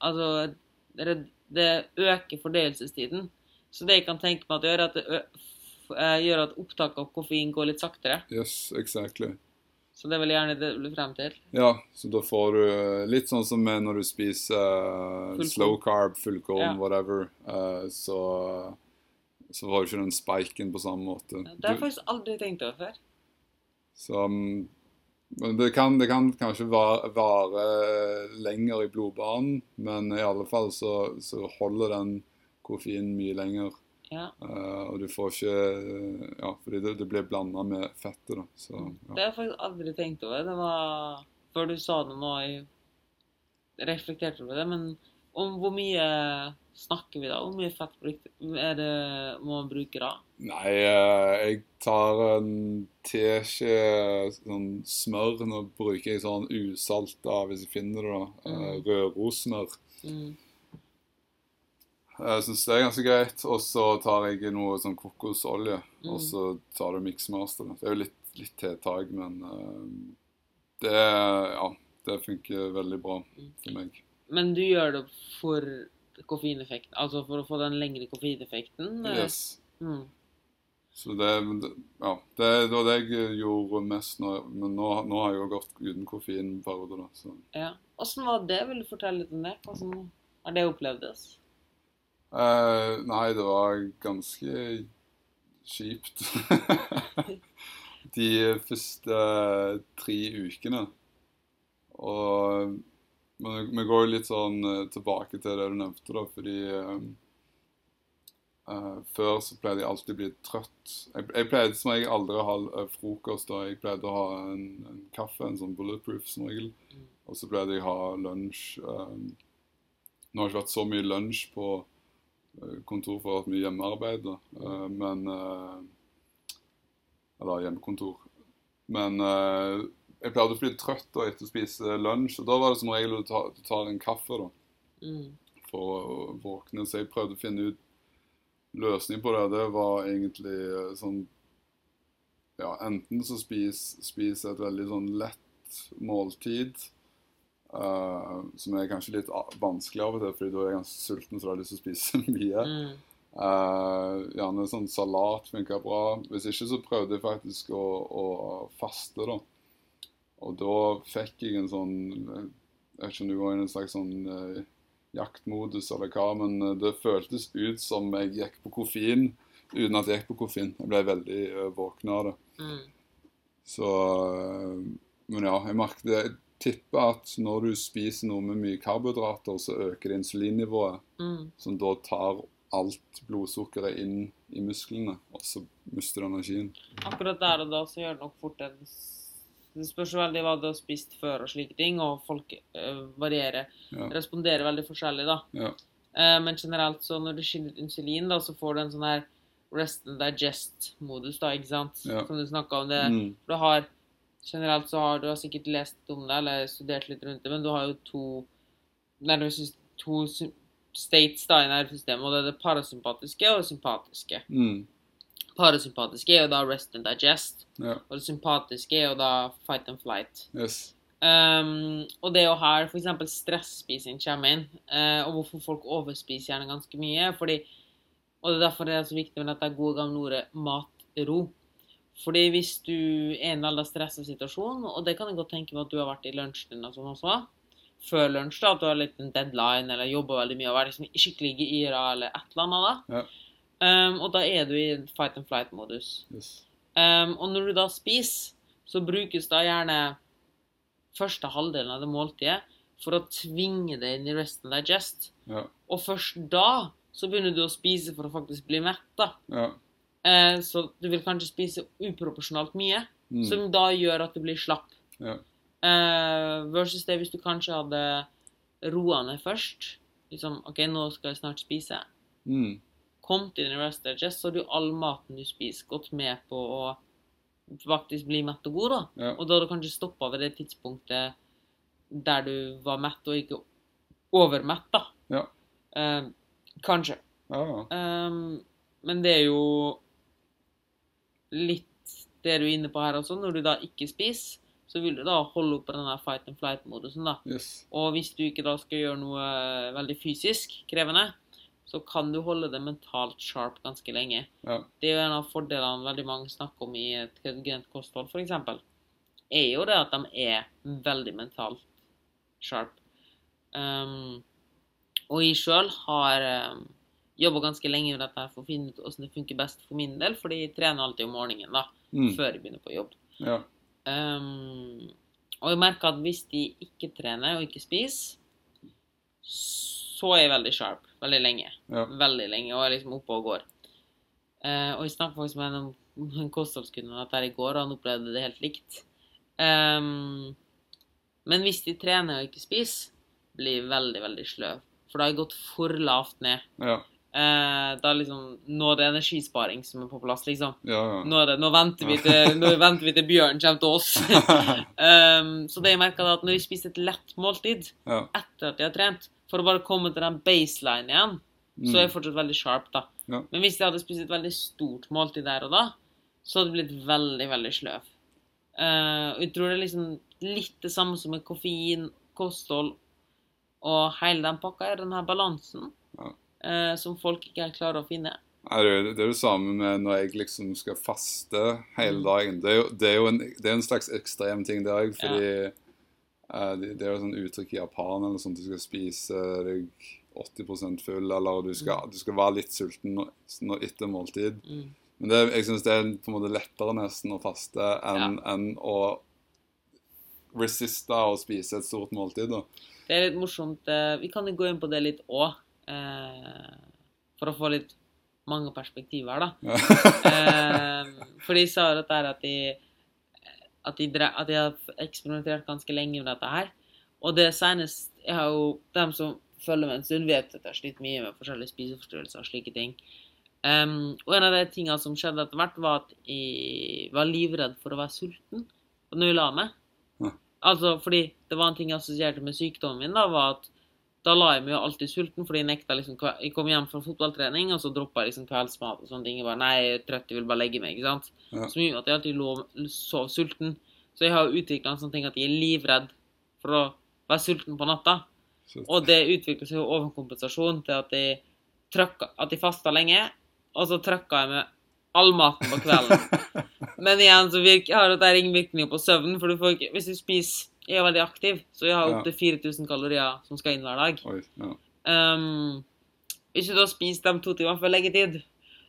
Altså det øker fordøyelsestiden. Så det jeg kan tenke meg at det gjør, at det eh, gjør at opptaket av koffein går litt saktere. Yes, exactly. Så det er vel gjerne det du vil frem til. Ja, så da får du eh, litt sånn som når du spiser uh, slow carb, fullkorn, Ja. whatever, uh, så så får du ikke den spiken på samme måte. Det har jeg faktisk aldri tenkt over før. så, mm, det kan, det kan kanskje vare, vare lenger i blodbanen, men i alle fall så, så holder den koffeinen mye lenger. Ja. eh, og du får ikke Ja, fordi det, det blir blanda med fettet, da. Så Det har jeg faktisk aldri tenkt over. Det var før du sa det nå, jeg reflekterte over det. Men om hvor mye snakker vi da? Hvor mye fett er det må man bruke da? Nei, eh, jeg tar en teskje sånn smør. Nå bruker jeg sånn usalta, hvis jeg finner det, da. eh, Mm. Rørosmør. Mm. Jeg syns det er ganske greit. Og så tar jeg noe sånn kokosolje, Mm. og så tar du miksmaster. Det er jo litt, litt tiltak, men uh, det Ja, det funker veldig bra for meg. Men du gjør det for koffeineffekten? Altså for å få den lengre koffeineffekten? Yes. Mm. Så det- ja, det, det var det jeg gjorde mest nå. Men nå, nå har jeg jo gått uten koffein en periode, da. Så. Ja. Åssen var det? Vil du fortelle litt om det? Hvordan har det opplevdes? Eh, nei, det var ganske kjipt. De første tre ukene. Og men vi går litt sånn eh, tilbake til det du nevnte, da, fordi um, uh, Før så pleide jeg alltid å bli trøtt. Jeg, jeg pleide som jeg aldri å ha frokost. da. Jeg pleide å ha en, en kaffe, en sånn bulletproof som regel. Mm. Og så pleide jeg å ha lunsj. Um, nå har det ikke vært så mye lunsj på kontor for å ha mye hjemmearbeid, da. Eh, men eh, Eller hjemmekontor. Men eh, jeg pleide å bli trøtt da, etter å spise lunsj, og da var det som regel at du tar, en kaffe da, Mm. for å våkne. Så jeg prøvde å finne ut løsning på det. Det var egentlig eh, sånn Ja, enten så spis, spis et veldig sånn lett måltid. Eh, som er kanskje litt vanskelig av og til, fordi da er ganske sulten så da har lyst til å spise mye. Mm. Uh, gjerne sånn salat funka bra. Hvis ikke så prøvde jeg faktisk å, å faste, da. Og da fikk jeg en sånn Jeg vet ikke om det var en slags sånn uh, jaktmodus eller hva, men eh, det føltes ut som jeg gikk på koffein uten at jeg gikk på koffein. Jeg ble veldig våken av det. Mm. Så eh, Men ja, jeg merket tipper at når du spiser noe med mye karbohydrater, så øker det insulinnivået Mm. som da tar alt blodsukkeret inn i musklene, og så mister du energien. Akkurat der og da så gjør det nok fort en Det spørs veldig hva du har spist før og slike ting, og folk øh, varierer. Ja. Responderer veldig forskjellig, da. Ja. Uh, men generelt så når du skinner ut insulin, da, så får du en sånn her rest and digest-modus, da, ikke sant? Ja. Som du snakka om. det. Mm. Du har Generelt så har du har sikkert lest om det, eller studert litt rundt det, men du har jo to nervesys- to states da i nervesystemet, og det er det parasympatiske og det sympatiske. Mm. Parasympatiske er jo da rest and digest, Ja. og det sympatiske er jo da fight and flight. Yes. Um, og det er jo her f.eks. stresspising kommer inn, uh, og hvorfor folk overspiser gjerne ganske mye. fordi, Og det er derfor det er så viktig med dette gode gamle ordet matro. Fordi hvis du er i en veldig stressa situasjon, og det kan jeg godt tenke meg at du har vært i lunsjen din og sånn også, før lunsj, da, at du har litt en deadline eller jobber veldig mye og er liksom skikkelig gira eller et eller annet, da. Ja. Um, og da er du i fight and flight-modus. yes. Um, og når du da spiser, så brukes da gjerne første halvdelen av det måltidet for å tvinge det inn i rest and digest. Ja. Og først da så begynner du å spise for å faktisk bli mett. da. Ja. Eh, så du vil kanskje spise uproporsjonalt mye. Mm. som da gjør at du blir slapp. Ja. Eh, versus det hvis du kanskje hadde roa ned først. Liksom OK, nå skal jeg snart spise. Mm. Kom til din rest digest, så har du all maten du spiser, gått med på å faktisk bli mett og god, da. Ja. Og da hadde du kanskje stoppa ved det tidspunktet der du var mett og ikke overmett, da. Ja. Eh, kanskje. Ja. Ehm, men det er jo litt det du er inne på her også. Når du da ikke spiser, så vil du da holde opp på den der fight and flight-modusen, da. Yes. Og hvis du ikke da skal gjøre noe eh, veldig fysisk krevende, så kan du holde det mentalt sharp ganske lenge. Ja. Det er jo en av fordelene veldig mange snakker om i et ketogent kosthold, f.eks. Er jo det at de er veldig mentalt sharp. Um, og jeg sjøl har um, jobba ganske lenge med dette for å finne ut hvordan det funker best for min del, fordi jeg trener alltid om morgenen da, Mm. før jeg begynner på jobb. Ja. Um, og jeg merker at hvis de ikke trener og ikke spiser, så er jeg veldig sharp veldig lenge. Ja. Veldig lenge, og er liksom oppe og går. Eh, og jeg snakket faktisk med en, en kostholdskunde om dette i går, og han opplevde det helt likt. Um, men hvis de trener og ikke spiser, blir veldig, veldig sløv. For da har jeg gått for lavt ned. Ja. Eh, da liksom, Nå er det energisparing som er på plass, liksom. Ja, ja. Nå, det, nå, venter vi til, venter vi til Bjørn kommer til oss. um, så det jeg merka, at når vi spiser et lett måltid ja. etter at jeg har trent, for å bare komme til den baseline igjen, så er jeg fortsatt veldig sharp, da. Mm. Ja. Men hvis jeg hadde spist et veldig stort måltid der og da, så hadde det blitt veldig, veldig sløv. Uh, jeg tror det er liksom litt det samme som med koffein, kosthold og hele den pakka, er den her balansen Ja. Eh, som folk ikke helt klarer å finne. Det, er jo- det er samme med når jeg liksom skal faste hele Mm. dagen. Det er jo, det er jo en, det er en slags ekstrem ting det òg, fordi eh, det, det er jo sånn uttrykk i Japan eller sånt, du skal spise deg 80% full, eller du skal, du skal være litt sulten når, når etter måltid. Mm. Men det, jeg syns det er på en måte lettere nesten å faste enn enn å resiste å spise et stort måltid. da. Det er litt morsomt. eh, Vi kan gå inn på det litt òg, for å få litt mange perspektiver, da. Eh, for de sa dette her at de, at de, at de har eksperimentert ganske lenge med dette her. Og det senest Jeg har jo Dem som følger med en stund, vet at jeg har slitt mye med forskjellige spiseforstyrrelser og slike ting. Um, og en av de tingene som skjedde etter hvert, var at jeg var livredd for å være sulten når jeg la meg. Altså fordi det var en ting jeg assosierte med sykdommen min, da, var at da la jeg meg jo alltid sulten, fordi jeg nekta liksom Jeg kom hjem fra fotballtrening, og så droppa jeg liksom kveldsmat og sånne ting. Jeg bare Nei, jeg er trøtt, jeg vil bare legge meg, ikke sant. Ja. Som gjorde at jeg alltid lå, sov sulten. Så jeg har jo utvikla en sånn ting at jeg er livredd for å være sulten på natta. Shit. Og det utvikla seg jo overkompensasjon til at jeg trøkka At jeg fasta lenge, og så trøkka jeg med all maten på kvelden. Men igjen så virker, har dette virkning på søvnen, for du får ikke Hvis du spiser Jeg er veldig aktiv, så jeg har opptil 4000 kalorier som skal inn hver dag. Oi, ja. Um, hvis du da spiser dem to timer før leggetid,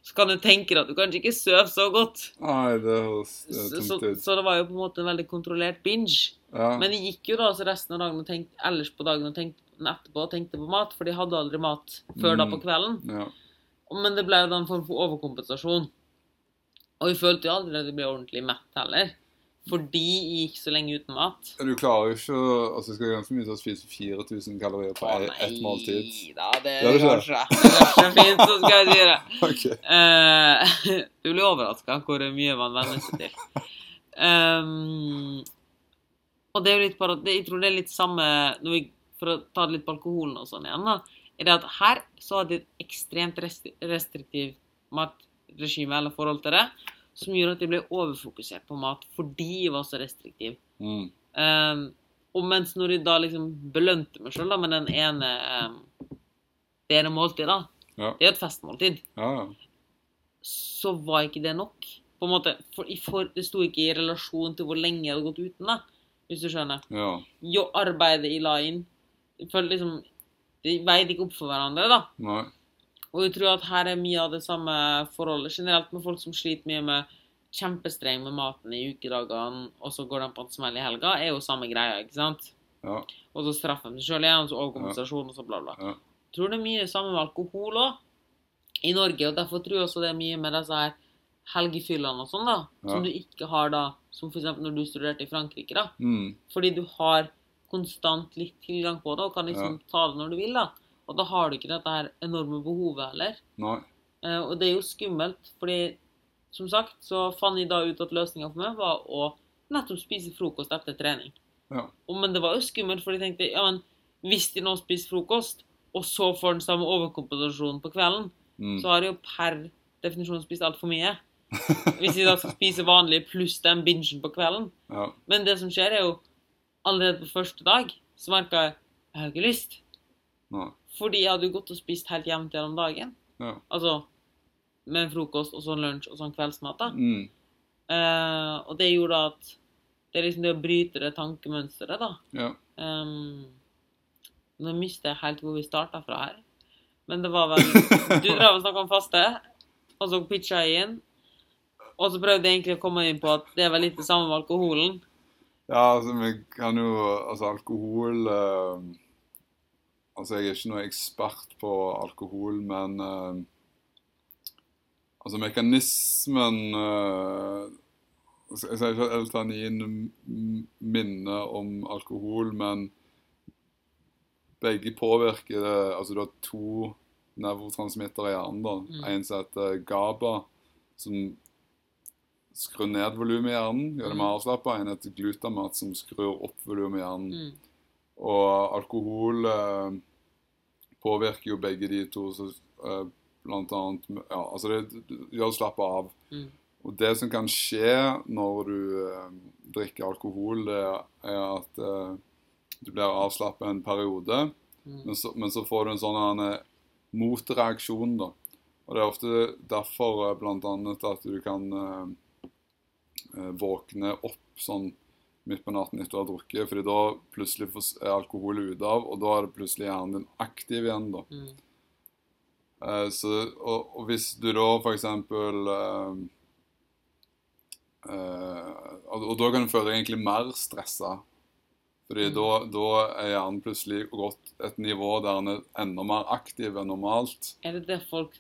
så kan du tenke deg at du kanskje ikke sover så godt. Nei, det høres eh, Så, så, ut. så det var jo på en måte en veldig kontrollert binge. Ja. Men jeg gikk jo da så resten av dagen og tenkte ellers på dagen og tenkte etterpå og tenkte på mat, for de hadde aldri mat før da Mm. på kvelden. ja. Men det ble jo da en form for overkompensasjon. Og jeg følte jo aldri at jeg ble ordentlig mett heller. Fordi jeg gikk så lenge uten mat. Du klarer jo ikke altså, skal ganske mye til å spise 4000 kalorier på ett måltid. da, det Gjør du ikke det? ikke. Så fint, så skal jeg si det. Ok. Uh, du blir overraska hvor mye man venner seg til. Um, og det er jo litt bare, det, Jeg tror det er litt samme vi, For å ta det litt på alkoholen og sånn igjen, da, er det at her så hadde de et ekstremt rest, restriktivt matregime eller forhold til det, som gjorde at jeg ble overfokusert på mat fordi jeg var så restriktiv. Mm. Um, og mens når jeg da liksom belønte meg sjøl med den ene um, det ene måltidet, da, Ja. det er jo et festmåltid, Ja, ja. så var ikke det nok. På en måte, for, for Det sto ikke i relasjon til hvor lenge jeg hadde gått uten, da, hvis du skjønner. ja. Jo, arbeidet jeg la inn jeg følte liksom, De veide ikke opp for hverandre, da. Nei. Og jeg tror at her er mye av det samme forholdet generelt med folk som sliter mye med kjempestreng med maten i ukedagene, og så går de på en smell i helga, er jo samme greia, ikke sant? Ja. Og så straffer de seg sjøl igjen, så overkompensasjon, og så bla, bla. Ja. Tror det er mye samme med alkohol òg, i Norge, og derfor tror jeg også det er mye med disse her helgefyllene og sånn, da. Som Ja. du ikke har da, som f.eks. når du studerte i Frankrike, da. Mm. Fordi du har konstant litt tilgang på det, og kan liksom ta det når du vil, da. Og da har du ikke dette her enorme behovet heller. Nei. Eh, og det er jo skummelt, fordi som sagt så fant jeg da ut at løsninga for meg var å nettopp spise frokost etter trening. Ja. Og, men det var jo skummelt, for jeg tenkte ja, men hvis de nå spiser frokost, og så får den samme overkompensasjonen på kvelden, Mm. så har de jo per definisjon spist altfor mye. Hvis de da skal spise vanlig pluss den bingen på kvelden. Ja. Men det som skjer, er jo allerede på første dag så merka jeg jeg har ikke lyst. Nei. Fordi jeg hadde jo gått og spist helt jevnt gjennom dagen. Ja. Altså med frokost og sånn lunsj og sånn kveldsmat. da. Mm. Eh, og det gjorde at det er liksom det å bryte det tankemønsteret, da. Ja. Um, nå mister jeg helt hvor vi starta fra her. Men det var vel Du drev og snakka om faste, og så pitcha jeg inn. Og så prøvde jeg egentlig å komme inn på at det er vel litt det samme med alkoholen. Ja, altså, vi kan jo Altså, alkohol eh, Altså, jeg er ikke noe ekspert på alkohol, men uh, Altså, mekanismen uh, Jeg skal ikke at L-ternin m- om alkohol, men begge påvirker det Altså, du har to nevrotransmittere i hjernen, da. Mm. En som heter GABA, som skrur ned volumet i hjernen, gjør det mer avslappa. En heter glutamat, som skrur opp volumet i hjernen. Mm. Og alkohol eh, påvirker jo begge de to, så eh, blant annet Ja, altså det, gjør å slappe av. Mm. Og det som kan skje når du eh, drikker alkohol, det er at eh, du blir avslappet en periode, Mm. men så, men så får du en sånn eh, motreaksjon, da. Og det er ofte derfor eh, blant annet at du kan våkne opp sånn midt på natten etter å ha drukket, fordi da plutselig er alkoholet ute av, og da er det plutselig hjernen din aktiv igjen, da. Mm. Eh, så, og, og hvis du da eksempel eh, eh, og, og da kan du føle deg egentlig mer stressa. Fordi Mm. da, da er hjernen plutselig gått et nivå der den er enda mer aktiv enn normalt. Er det det folk,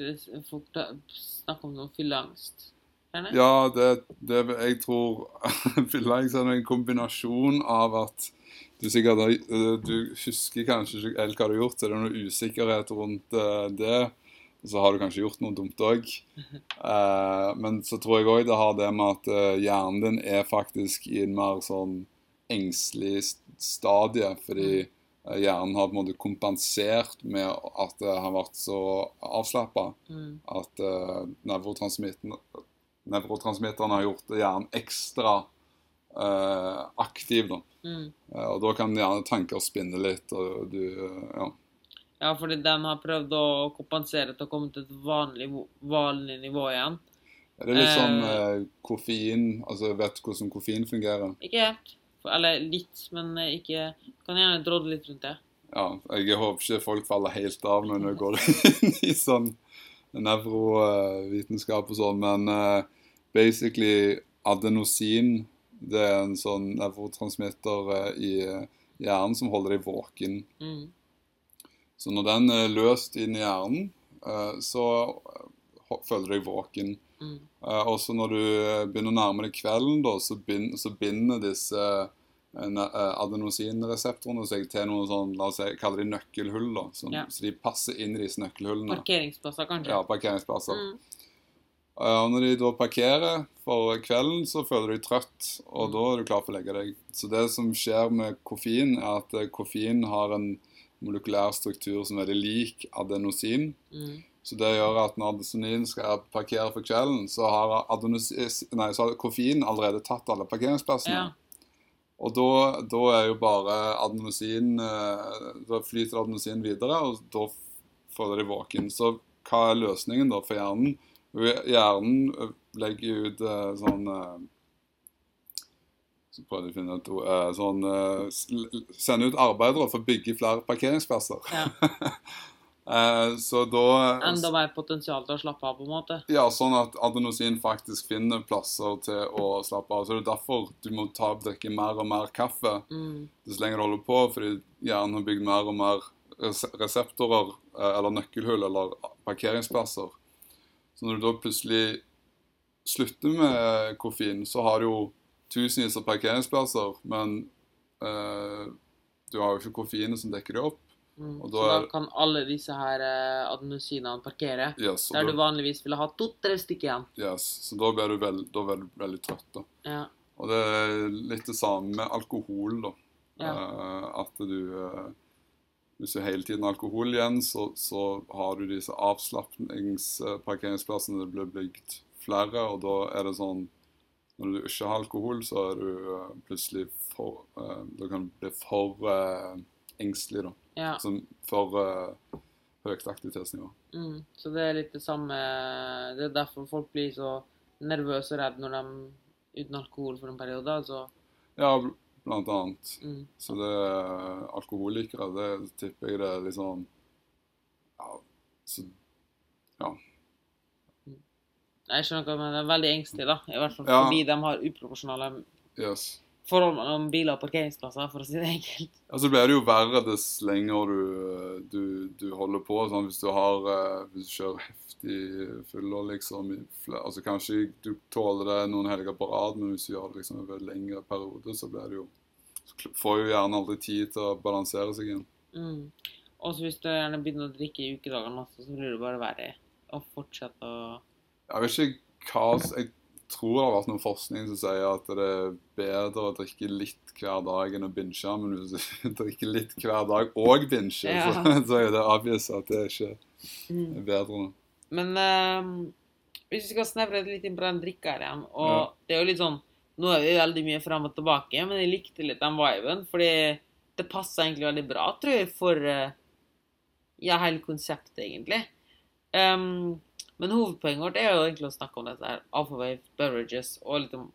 folk snakker om som fylleangst? Ja, det, det jeg tror Fylleangst er en kombinasjon av at du sikkert eh, Du husker kanskje ikke helt hva du har gjort, så det er noe usikkerhet rundt eh, det. Og så har du kanskje gjort noe dumt òg. men så tror jeg òg det har det med at eh, hjernen din er faktisk i en mer sånn engstelig stadie. Fordi eh, hjernen har på en måte kompensert med at det har vært så avslappa Mm. at uh, nevrotransmitteren har gjort hjernen ekstra eh, aktiv. Da. Mm. Eh, og da kan gjerne tanker spinne litt, og du eh, Ja. Ja, fordi den har prøvd å kompensere til å komme til et vanlig, vanlig nivå igjen. Er det litt Eh. sånn eh, koffein Altså, vet du hvordan koffein fungerer? Ikke helt. Eller litt, men eh, ikke Kan gjerne drodle litt rundt det. Ja, jeg håper ikke folk faller helt av når vi går inn i sånn nevrovitenskap og sånn, men eh, basically adenosin det er en sånn nevrotransmitter eh, i eh, hjernen som holder deg våken. Mm. Så når den er løst inn i hjernen, eh, så eh, føler du deg våken. Mm. Eh, Og så når du eh, begynner å nærme deg kvelden, så, bind, så binder disse eh, ne- eh, adenosinreseptorene seg til noen sånn, la oss si, kaller de nøkkelhull. da. Så de passer inn i disse nøkkelhullene. Parkeringsplasser, kanskje. Ja, parkeringsplasser. Mm. Og når de da parkerer for kvelden, så føler du deg trøtt, og da er du klar for å legge deg. Så det som skjer med koffein, er at eh, koffein har en molekylær struktur som er veldig lik adenosin. Mm. Så det gjør at når adenosin skal parkere for kvelden, så har, nei, så har koffein allerede tatt alle parkeringsplassene. Ja. Og da, da er jo bare adenosin eh, Da flyter adenosin videre, og da føler de våken. Så hva er løsningen da for hjernen? Hjernen legger ut eh, sånn eh, Så prøvde jeg å finne et ord eh, Sånn Sende ut arbeidere for å bygge flere parkeringsplasser. ja. Så da Enda mer potensial til å slappe av, på en måte. Ja, sånn at adenosin faktisk finner plasser til å slappe av. Så det er derfor du må ta drikke mer og mer kaffe Mm. lenger du holder på, fordi hjernen har bygd mer og mer reseptorer, eller nøkkelhull, eller parkeringsplasser. Så når du da plutselig slutter med koffein, så har du jo tusenvis av parkeringsplasser, men eh, du har jo ikke koffeinet som dekker det opp. Mm. Og så da da kan alle disse her eh, adenosinene parkere. Yes, Der du da, vanligvis ville ha to-tre stykker igjen. yes, så da blir du veld, da blir du veldig trøtt. da. Ja. Og det er litt det samme med alkohol, da. Ja. Eh, at du eh, Hvis du hele tiden har alkohol igjen, så, så har du disse avslapningsparkeringsplassene. Det blir bygd flere, og da er det sånn Når du ikke har alkohol, så er du eh, plutselig for eh, Da kan du bli for uh, engstelig, da. ja. Som for uh, høyt aktivitetsnivå. Mm. Så det er litt det samme Det er derfor folk blir så nervøse og redde når de uten alkohol for en periode. Altså. Ja, blant annet. Mm. Så det er alkoholikere, det tipper jeg det er liksom Ja, så Ja. Jeg skjønner hva du mener. Er veldig engstelig, da. I hvert fall Ja. fordi de har uproporsjonale Yes. Forhold mellom biler og parkeringsplasser, for å si det enkelt. Ja, så blir det jo verre dess lenger du, du, du holder på. Sånn, hvis du har eh, Hvis du kjører heftig fyller, liksom altså Kanskje du tåler det noen helger på rad, men hvis du gjør det liksom over en lengre periode, så blir det jo så får jo gjerne aldri tid til å balansere seg igjen. Mm. Og så hvis du gjerne begynner å drikke i ukedagene også, så blir det bare verre å fortsette å Jeg vet ikke hva Jeg tror det har vært noe forskning som sier at det er bedre å drikke litt hver dag enn å binge, men hvis du drikker litt hver dag og binge, Ja. så, så er det obvious at det ikke mm. er bedre. Men um, hvis vi skal snevre det litt inn på den drikka her igjen Og Ja. det er jo litt sånn Nå er vi veldig mye frem og tilbake, men jeg likte litt den viben, fordi det passer egentlig veldig bra, tror jeg, for eh, ja, hele konseptet, egentlig. Ehm, men hovedpoenget vårt er jo egentlig å snakke om dette her, Alphawave Beverages, og litt om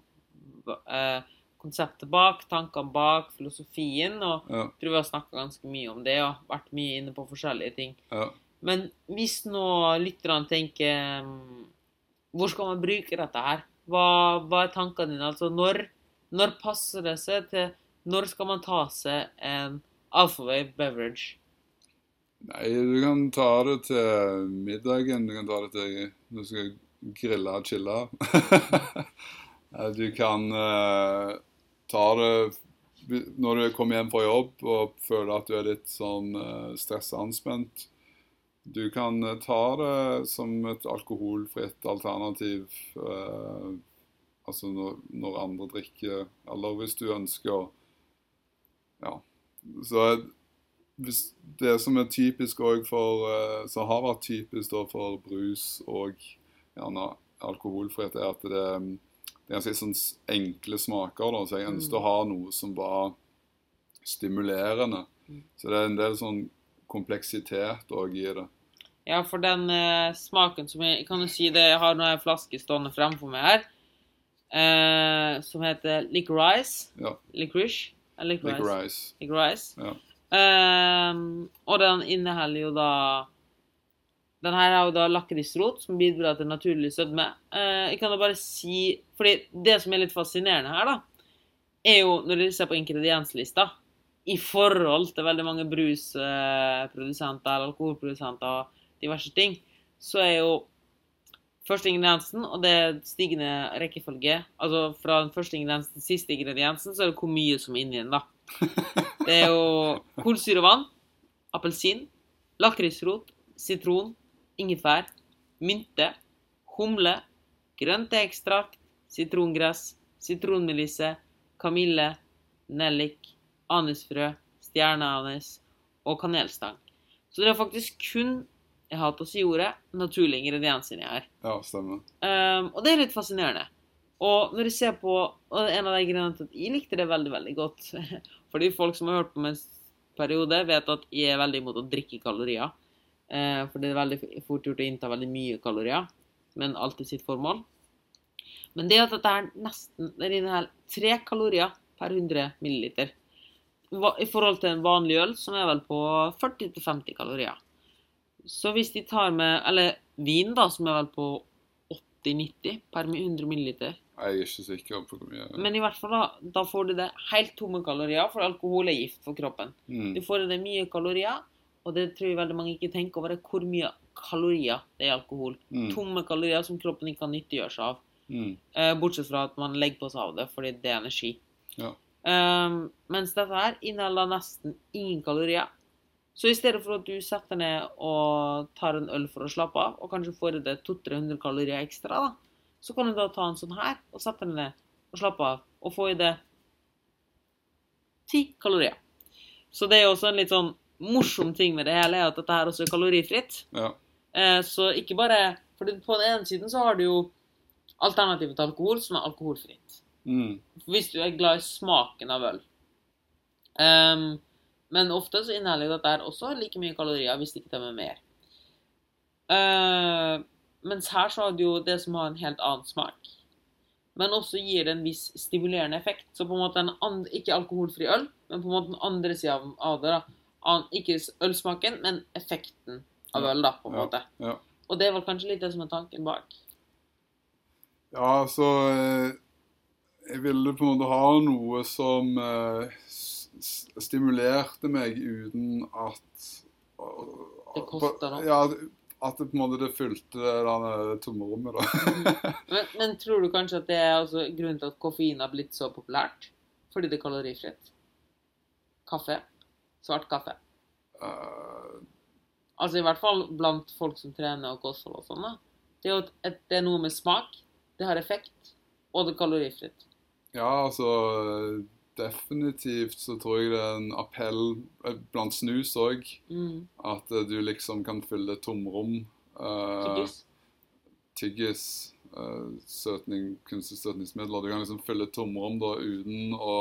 uh, konseptet bak, tankene bak, filosofien, og Ja, tror vi har snakka ganske mye om det, og vært mye inne på forskjellige ting. ja. Men hvis nå lytterne tenker mm, Hvor skal man bruke dette her? Hva, hva er tankene dine? Altså, når, når passer det seg til Når skal man ta seg en Alphawave beverage? Nei, du kan ta det til middagen. Du kan ta det til når du skal grille og chille. Eh, du kan uh, ta det når du kommer hjem fra jobb og føler at du er litt sånn uh, stressa anspent. Du kan eh, ta det som et alkoholfritt alternativ. uh, altså når, når andre drikker, eller hvis du ønsker å Ja. Så det som er typisk også for eh, Som har vært typisk for brus og gjerne alkoholfrihet, er at det, det er ganske sånn enkle smaker. da, Så jeg ønsket å ha noe som var stimulerende. Mm. Så det er en del sånn kompleksitet òg i det. Ja, for den eh, smaken som jeg kan jo si det, Jeg har nå en flaske stående fremfor meg her, eh, som heter Licorice. Ja. Licorice? Licorice? Licorice. Licorice. Ja. Ehm, og den inneholder jo da Den her har jo da lakrisrot, som bidrar til naturlig sødme. Uh, jeg kan da bare si fordi det som er litt fascinerende her, da, er jo når dere ser på ingredienslista, i forhold til veldig mange brusprodusenter eller alkoholprodusenter og diverse ting, så er jo første ingrediensen, og det er stigende rekkefølge Altså fra den første ingrediensen til siste ingrediensen, så er det hvor mye som er inni den, da. Det er jo kullsyrevann, appelsin, lakrisrot, sitron, ingefær, mynte, humle, grønt teekstrakt, sitrongress, sitronmelisse, kamille, nellik, anisfrø, stjerneanis og kanelstang. Så det er faktisk kun jeg hater å si ordet naturlige ingredienser inni her. Ja, stemmer. Um, og det er litt fascinerende. Og når jeg ser på og En av de grunnene til at jeg likte det veldig veldig godt Fordi folk som har hørt på meg periode, vet at jeg er veldig imot å drikke kalorier. Eh, for det er veldig fort gjort å innta veldig mye kalorier, men alltid sitt formål. Men det at dette er nesten Det inneholder tre kalorier per 100 milliliter. I forhold til en vanlig øl, som er vel på 40-50 kalorier. Så hvis de tar med Eller vin, da, som er vel på 80-90 per 100 milliliter. Jeg er ikke sikker på hvor mye Men i hvert fall da, da får du det helt tomme kalorier, for alkohol er gift for kroppen. mm. Du får i deg mye kalorier, og det tror jeg veldig mange ikke tenker over, er hvor mye kalorier det er i alkohol. Mm. Tomme kalorier som kroppen ikke kan nyttiggjøre seg av. Mm. Eh, bortsett fra at man legger på seg av det fordi det er energi. Ja. Um, mens dette her inneholder nesten ingen kalorier. Så i stedet for at du setter ned og tar en øl for å slappe av, og kanskje får i deg 200-300 kalorier ekstra, da, så kan du da ta en sånn her og sette den ned og slappe av, og få i det ti kalorier. Så det er jo også en litt sånn morsom ting med det hele, er at dette her også er kalorifritt. Ja. Eh, så ikke bare For på den ene siden så har du jo alternativet til alkohol, som er alkoholfritt. Mm. Hvis du er glad i smaken av øl. Um, men ofte så inneholder dette her også like mye kalorier, hvis ikke det er mer. Eh, mens her så har du jo det som har en helt annen smak. Men også gir det en viss stimulerende effekt. Så på en måte en andre, ikke alkoholfri øl, men på en måte den andre sida av, det. da. Ikke ølsmaken, men effekten av øl, da, på en ja, måte. ja. Og det er vel kanskje litt det som er tanken bak. Ja, så eh, Jeg ville på en måte ha noe som eh, stimulerte meg uten at Det koster noe. Ja, at det på en måte det fylte det tomrommet, da. Men, men tror du kanskje at det er altså grunnen til at koffein har blitt så populært? Fordi det er kalorifritt? Kaffe? Svart kaffe? Uh... Altså i hvert fall blant folk som trener og kosthold og sånn. da. Det er et, det er noe med smak, det har effekt, og det er kalorifritt. ja, altså Definitivt så tror jeg det er en appell eh, blant snus òg. Mm. At eh, du liksom kan fylle tomrom. Uh, Tyggis. tyggis, søtning, kunstig søtningsmidler. Du kan liksom fylle tomrom da uten å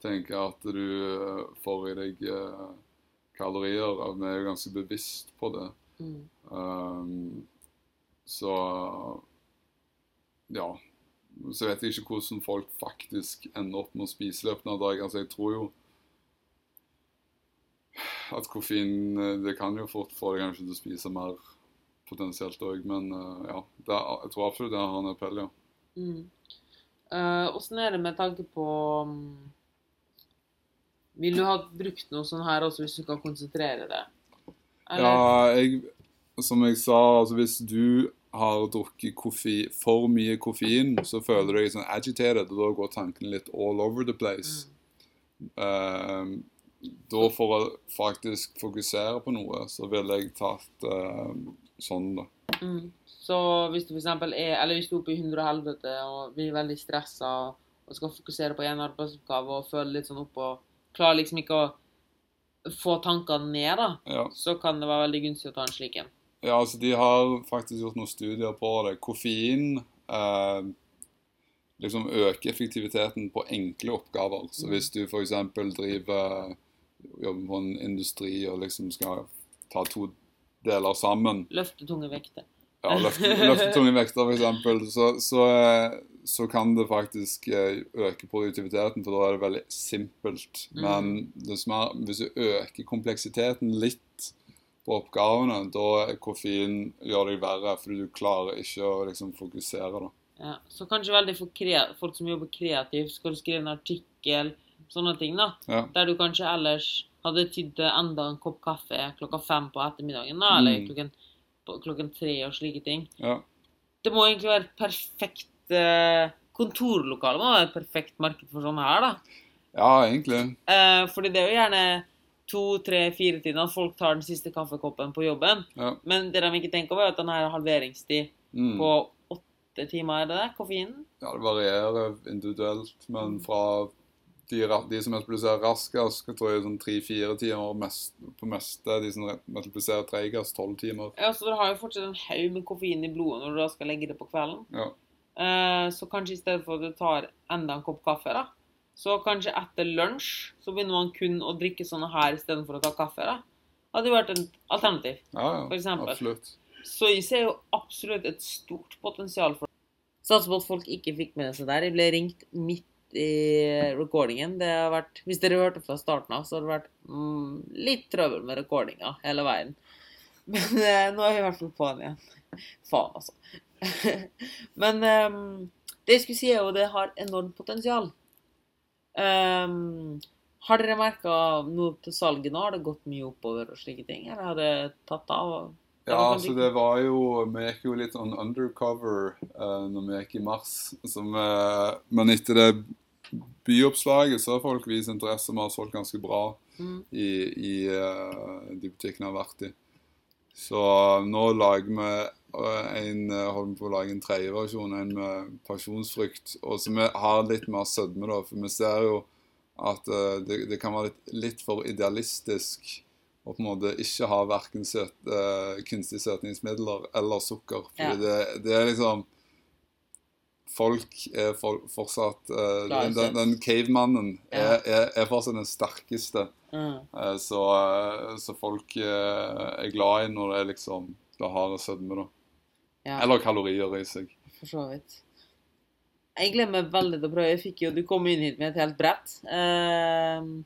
tenke at du får i deg kalorier. Vi er jo ganske bevisst på det. Mm. Um, så ja. Så vet jeg ikke hvordan folk faktisk ender opp med å spise i løpet av dagen. Altså, jeg tror jo at koffein eh, Det kan jo fort få deg kanskje til å spise mer potensielt òg, men eh, ja. Er, jeg tror absolutt det har en appell, ja. Mm. Åssen er det med tanke på um, Vil du ha brukt noe sånn her også hvis du kan konsentrere deg? Eller? Ja, jeg, som jeg sa, altså hvis du har drukket koffi, for mye koffein, så føler du deg sånn agitated, og da går tankene litt all over the place. Mm. Uh, da for å faktisk fokusere på noe, så ville jeg tatt uh, sånn, da. Mm. Så hvis du eksempel er Eller hvis du er oppe i hundre og helvete og blir veldig stressa og skal fokusere på en arbeidsoppgave og føler litt sånn opp og klarer liksom ikke å få tankene ned, da, Ja. så kan det være veldig gunstig å ta en slik en. Ja, altså de har faktisk gjort noen studier på det. Koffein eh, liksom øker effektiviteten på enkle oppgaver. Så Mm. hvis du f.eks. driver jobber på en industri og liksom skal ta to deler sammen Løfte tunge vekter. ja, løfte, løfte tunge vekter f.eks., så, så, eh, så kan det faktisk eh, øke produktiviteten, for da er det veldig simpelt. Mm. Men det som er, hvis du øker kompleksiteten litt på oppgavene, da koffein gjør deg verre, fordi du klarer ikke å liksom fokusere. da. Ja. Så kanskje veldig for folk som jobber kreativt, skal du skrive en artikkel, sånne ting, da. Ja. Der du kanskje ellers hadde tydd enda en kopp kaffe klokka fem på ettermiddagen, da, eller Mm. klokken, klokken tre og slike ting. Ja. Det må egentlig være et perfekt eh, Kontorlokale må være et perfekt marked for sånne her, da. ja, egentlig. Eh, fordi det er jo gjerne to, tre, fire timer, at folk tar den siste kaffekoppen på jobben. Ja. Men det de ikke tenker over, er at den har halveringstid Mm. på åtte timer, er det det? Koffeinen? ja, det varierer individuelt, men fra de, de som multipliserer raskest, tror jeg sånn tre-fire timer mest, på meste. De som multipliserer tregest, tolv timer. Ja, så dere har jo fortsatt en haug med koffein i blodet når du da skal legge det på kvelden. Ja. Eh, så kanskje i stedet for at du tar enda en kopp kaffe, da, så kanskje etter lunsj så begynner man kun å drikke sånne her istedenfor å ta kaffe. da. Hadde jo vært et alternativ. Ja, For ja, eksempel. absolutt. Så jeg ser jo absolutt et stort potensial for Satser på at folk ikke fikk med seg der. Jeg ble ringt midt i recordingen. Det har vært, Hvis dere hørte fra starten av, så har det vært mm, litt trøbbel med recordinga hele veien. Men eh, nå er vi i hvert fall på den igjen. Faen, altså. Men eh, det jeg skulle si, er jo det har enormt potensial. Ehm, har dere merka noe til salget nå? Har det gått mye oppover og slike ting? Eller har det tatt av? Ja, altså det var jo Vi gikk jo litt on undercover uh, når vi gikk i mars. Altså, vi, men etter det byoppslaget så har folk vist interesse. Vi har solgt ganske bra Mm. i, i uh, de butikkene vi har vært i. Så nå lager vi eh, en holdt holder på å lage en tredje versjon, en med pasjonsfrykt Og så vi har litt mer sødme, da. For vi ser jo at eh, det, det kan være litt, litt for idealistisk å på en måte ikke ha verken søt, uh, kunstige søtningsmidler eller sukker. For Ja. det, det er liksom Folk er for, fortsatt uh, den, den, den cavemannen Ja. er, er, er fortsatt den sterkeste. Mm. Eh, Så, eh, så folk eh, er glad i når det er liksom det har sødme, da. Ja. Eller kalorier i seg. For så vidt. Jeg glemmer veldig til å prøve. Jeg fikk jo, Du kom inn hit med et helt brett. Ehm,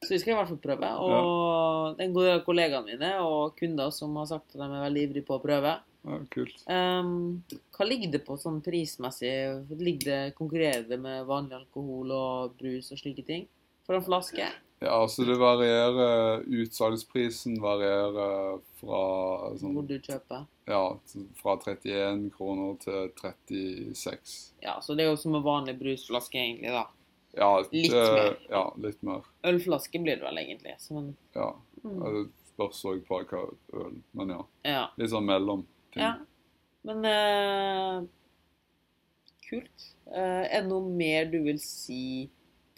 så vi skal i hvert fall prøve. Og det er en god del av kollegaene mine og kunder som har sagt at de er veldig ivrige på å prøve. Ja, kult. Um, hva ligger det på sånn prismessig? Ligger det, konkurrerer det med vanlig alkohol og brus og slike ting? For en flaske? Ja, altså det varierer Utsalgsprisen varierer fra sånn Hvor du kjøper? Ja, fra 31 kroner til 36. Ja, så det er jo som en vanlig brusflaske, egentlig, da. Ja, Litt det- mer. Ja, litt mer. Ølflaske blir det vel egentlig. Så en, Ja. mm, Det spørs òg på hva øl, men ja. ja. Litt sånn mellom. ting. Ja, men uh, Kult. Uh, er det noe mer du vil si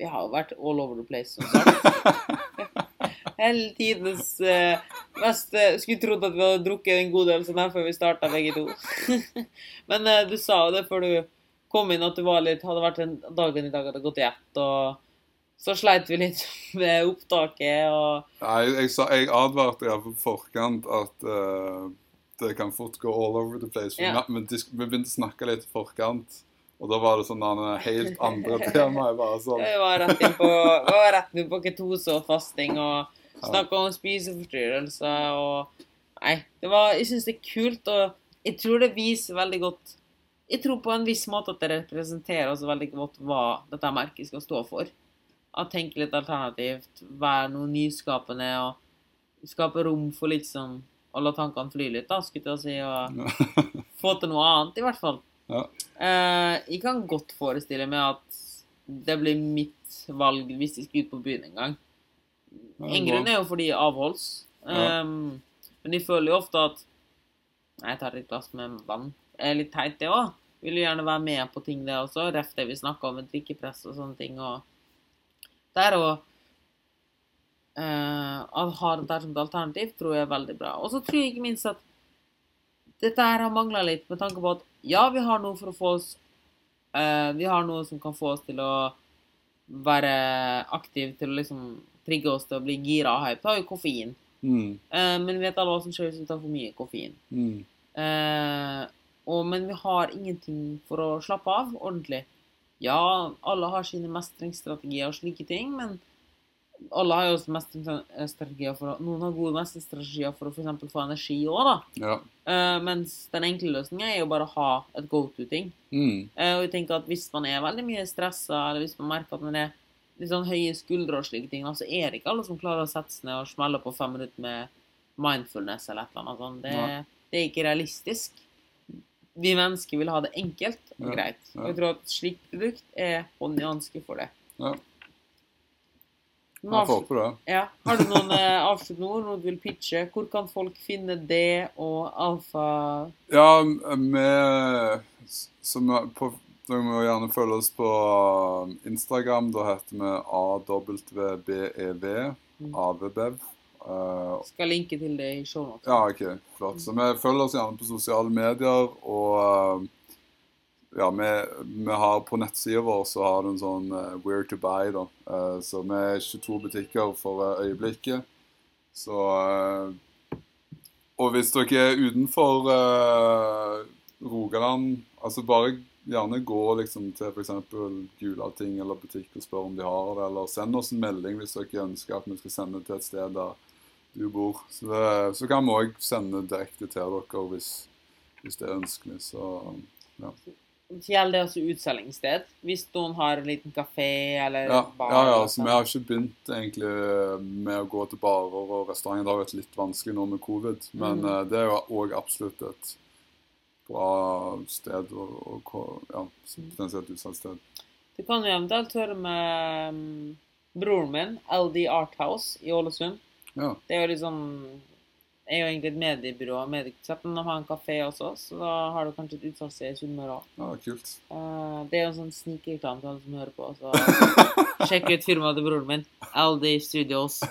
Vi har jo vært all over the place, som sagt. Hele tidens uh, mest eh, Skulle trodd at vi hadde drukket en god del sånn her før vi starta, begge to. men eh, du sa jo det før du kom inn, at du var litt, hadde vært en dagen i dag hadde gått i ett. og så sleit vi litt med opptaket og Nei, jeg, sa, jeg advarte ja, på forkant at uh, det kan fort gå all over the place. Ja. vi, vi begynte å snakke litt i forkant, og da var det sånn helt andre temaer. Bare sånn. Vi var rett inn på, var rett inn på ketose og fasting og snakka om spiseforstyrrelser og Nei, det var Jeg syns det er kult, og jeg tror det viser veldig godt Jeg tror på en viss måte at det representerer også veldig godt hva dette merket skal stå for. At tenke litt alternativt, være noe nyskapende og skape rom for liksom å la tankene fly litt, da, skulle jeg si, og få til noe annet, i hvert fall. Ja. Eh, jeg kan godt forestille meg at det blir mitt valg hvis jeg skal ut på byen en gang. En grunn er jo fordi jeg avholds. Ja. Um, men jeg føler jo ofte at Nei, jeg tar et glass med vann. Det er litt teit, det òg. Vil jo gjerne være med på ting, det også. Ref det vi snakka om med drikkepress og sånne ting. og det er å eh, ha det der som et alternativ, tror jeg er veldig bra. Og så tror jeg ikke minst at dette her har mangla litt, med tanke på at ja, vi har noe for å få oss uh, Vi har noe som kan få oss til å være aktiv, til å liksom trigge oss til å bli gira og hype. Det har jo koffein. Mm, Uh, men vi vet alle hva som skjer hvis vi tar for mye koffein. mm, Uh, og, men vi har ingenting for å slappe av ordentlig. Ja, alle har sine mestringsstrategier og slike ting, men alle har jo også strategier for å, Noen har gode mest strategier for å for få energi òg, da. ja. Uh, mens den enkle løsninga er jo bare å ha et go to-ting. Mm, Uh, og jeg tenker at hvis man er veldig mye stressa, eller hvis man merker at man er litt sånn høye skuldre og slike ting, så er det ikke alle som klarer å sette seg ned og smelle på fem minutter med mindfulness eller et eller annet sånt. Det, det er ikke realistisk. Vi mennesker vil ha det enkelt og greit. ja. Og jeg tror at et slikt produkt er hånd i hanske for det. Ja. Noen avslut- ja. Har du noen eh, avsluttende ord, noe du vil pitche? Hvor kan folk finne det og alfa Ja, vi som på, Dere må gjerne følge oss på Instagram. Da heter vi AWBEV. Mm. AVBEV. Eh, Skal linke til det i shownotes. ja, OK. Flott. Så vi følger oss gjerne på sosiale medier. Og eh, ja, vi, vi har på nettsida vår så har du en sånn uh, where to buy, da. Uh, så vi er 22 butikker for uh, øyeblikket. Så Og hvis dere er utenfor Rogaland, altså bare gjerne gå liksom til f.eks. Gulating eller butikk og spør om de har det, eller send oss en melding hvis dere ønsker at vi skal sende til et sted der du bor. Så, det, så kan vi òg sende direkte til dere hvis, hvis det er ønskelig. Så ja. Gjelder det også utstillingssted. Hvis noen har en liten kafé eller Ja, bar. ja, ja Så altså, vi har ikke begynt egentlig med å gå til barer og restauranter. Det har vært litt vanskelig nå med covid, men mm eh, det er jo òg absolutt et bra sted og, og ja, potensielt utsalgssted. Du kan jo eventuelt høre med mm, broren min, LD Art House i Ålesund. Ja. Det er jo litt sånn er jo egentlig et mediebyrå, men de har en kafé også, så da har du kanskje et utsalgssted i Sunnmøre òg. Ah, kult. Eh, det er jo en sånn snikreklame til alle som hører på, så sjekk ut firmaet til broren min. LD Studios.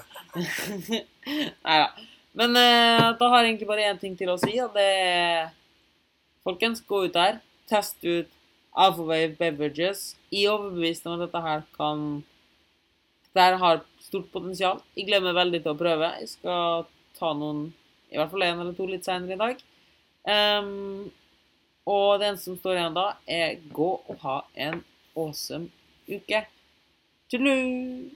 Nei da. Men uh, da har jeg egentlig bare én ting til å si, og det er Folkens, gå ut der. Test ut Alphawave Beverages. I overbevist om at dette her kan Dette her har stort potensial. Jeg glemmer veldig til å prøve. Jeg skal ta noen, i hvert fall én eller to litt senere i dag. Um, og det eneste som står igjen da, er gå og ha en awesome uke. Tudelu!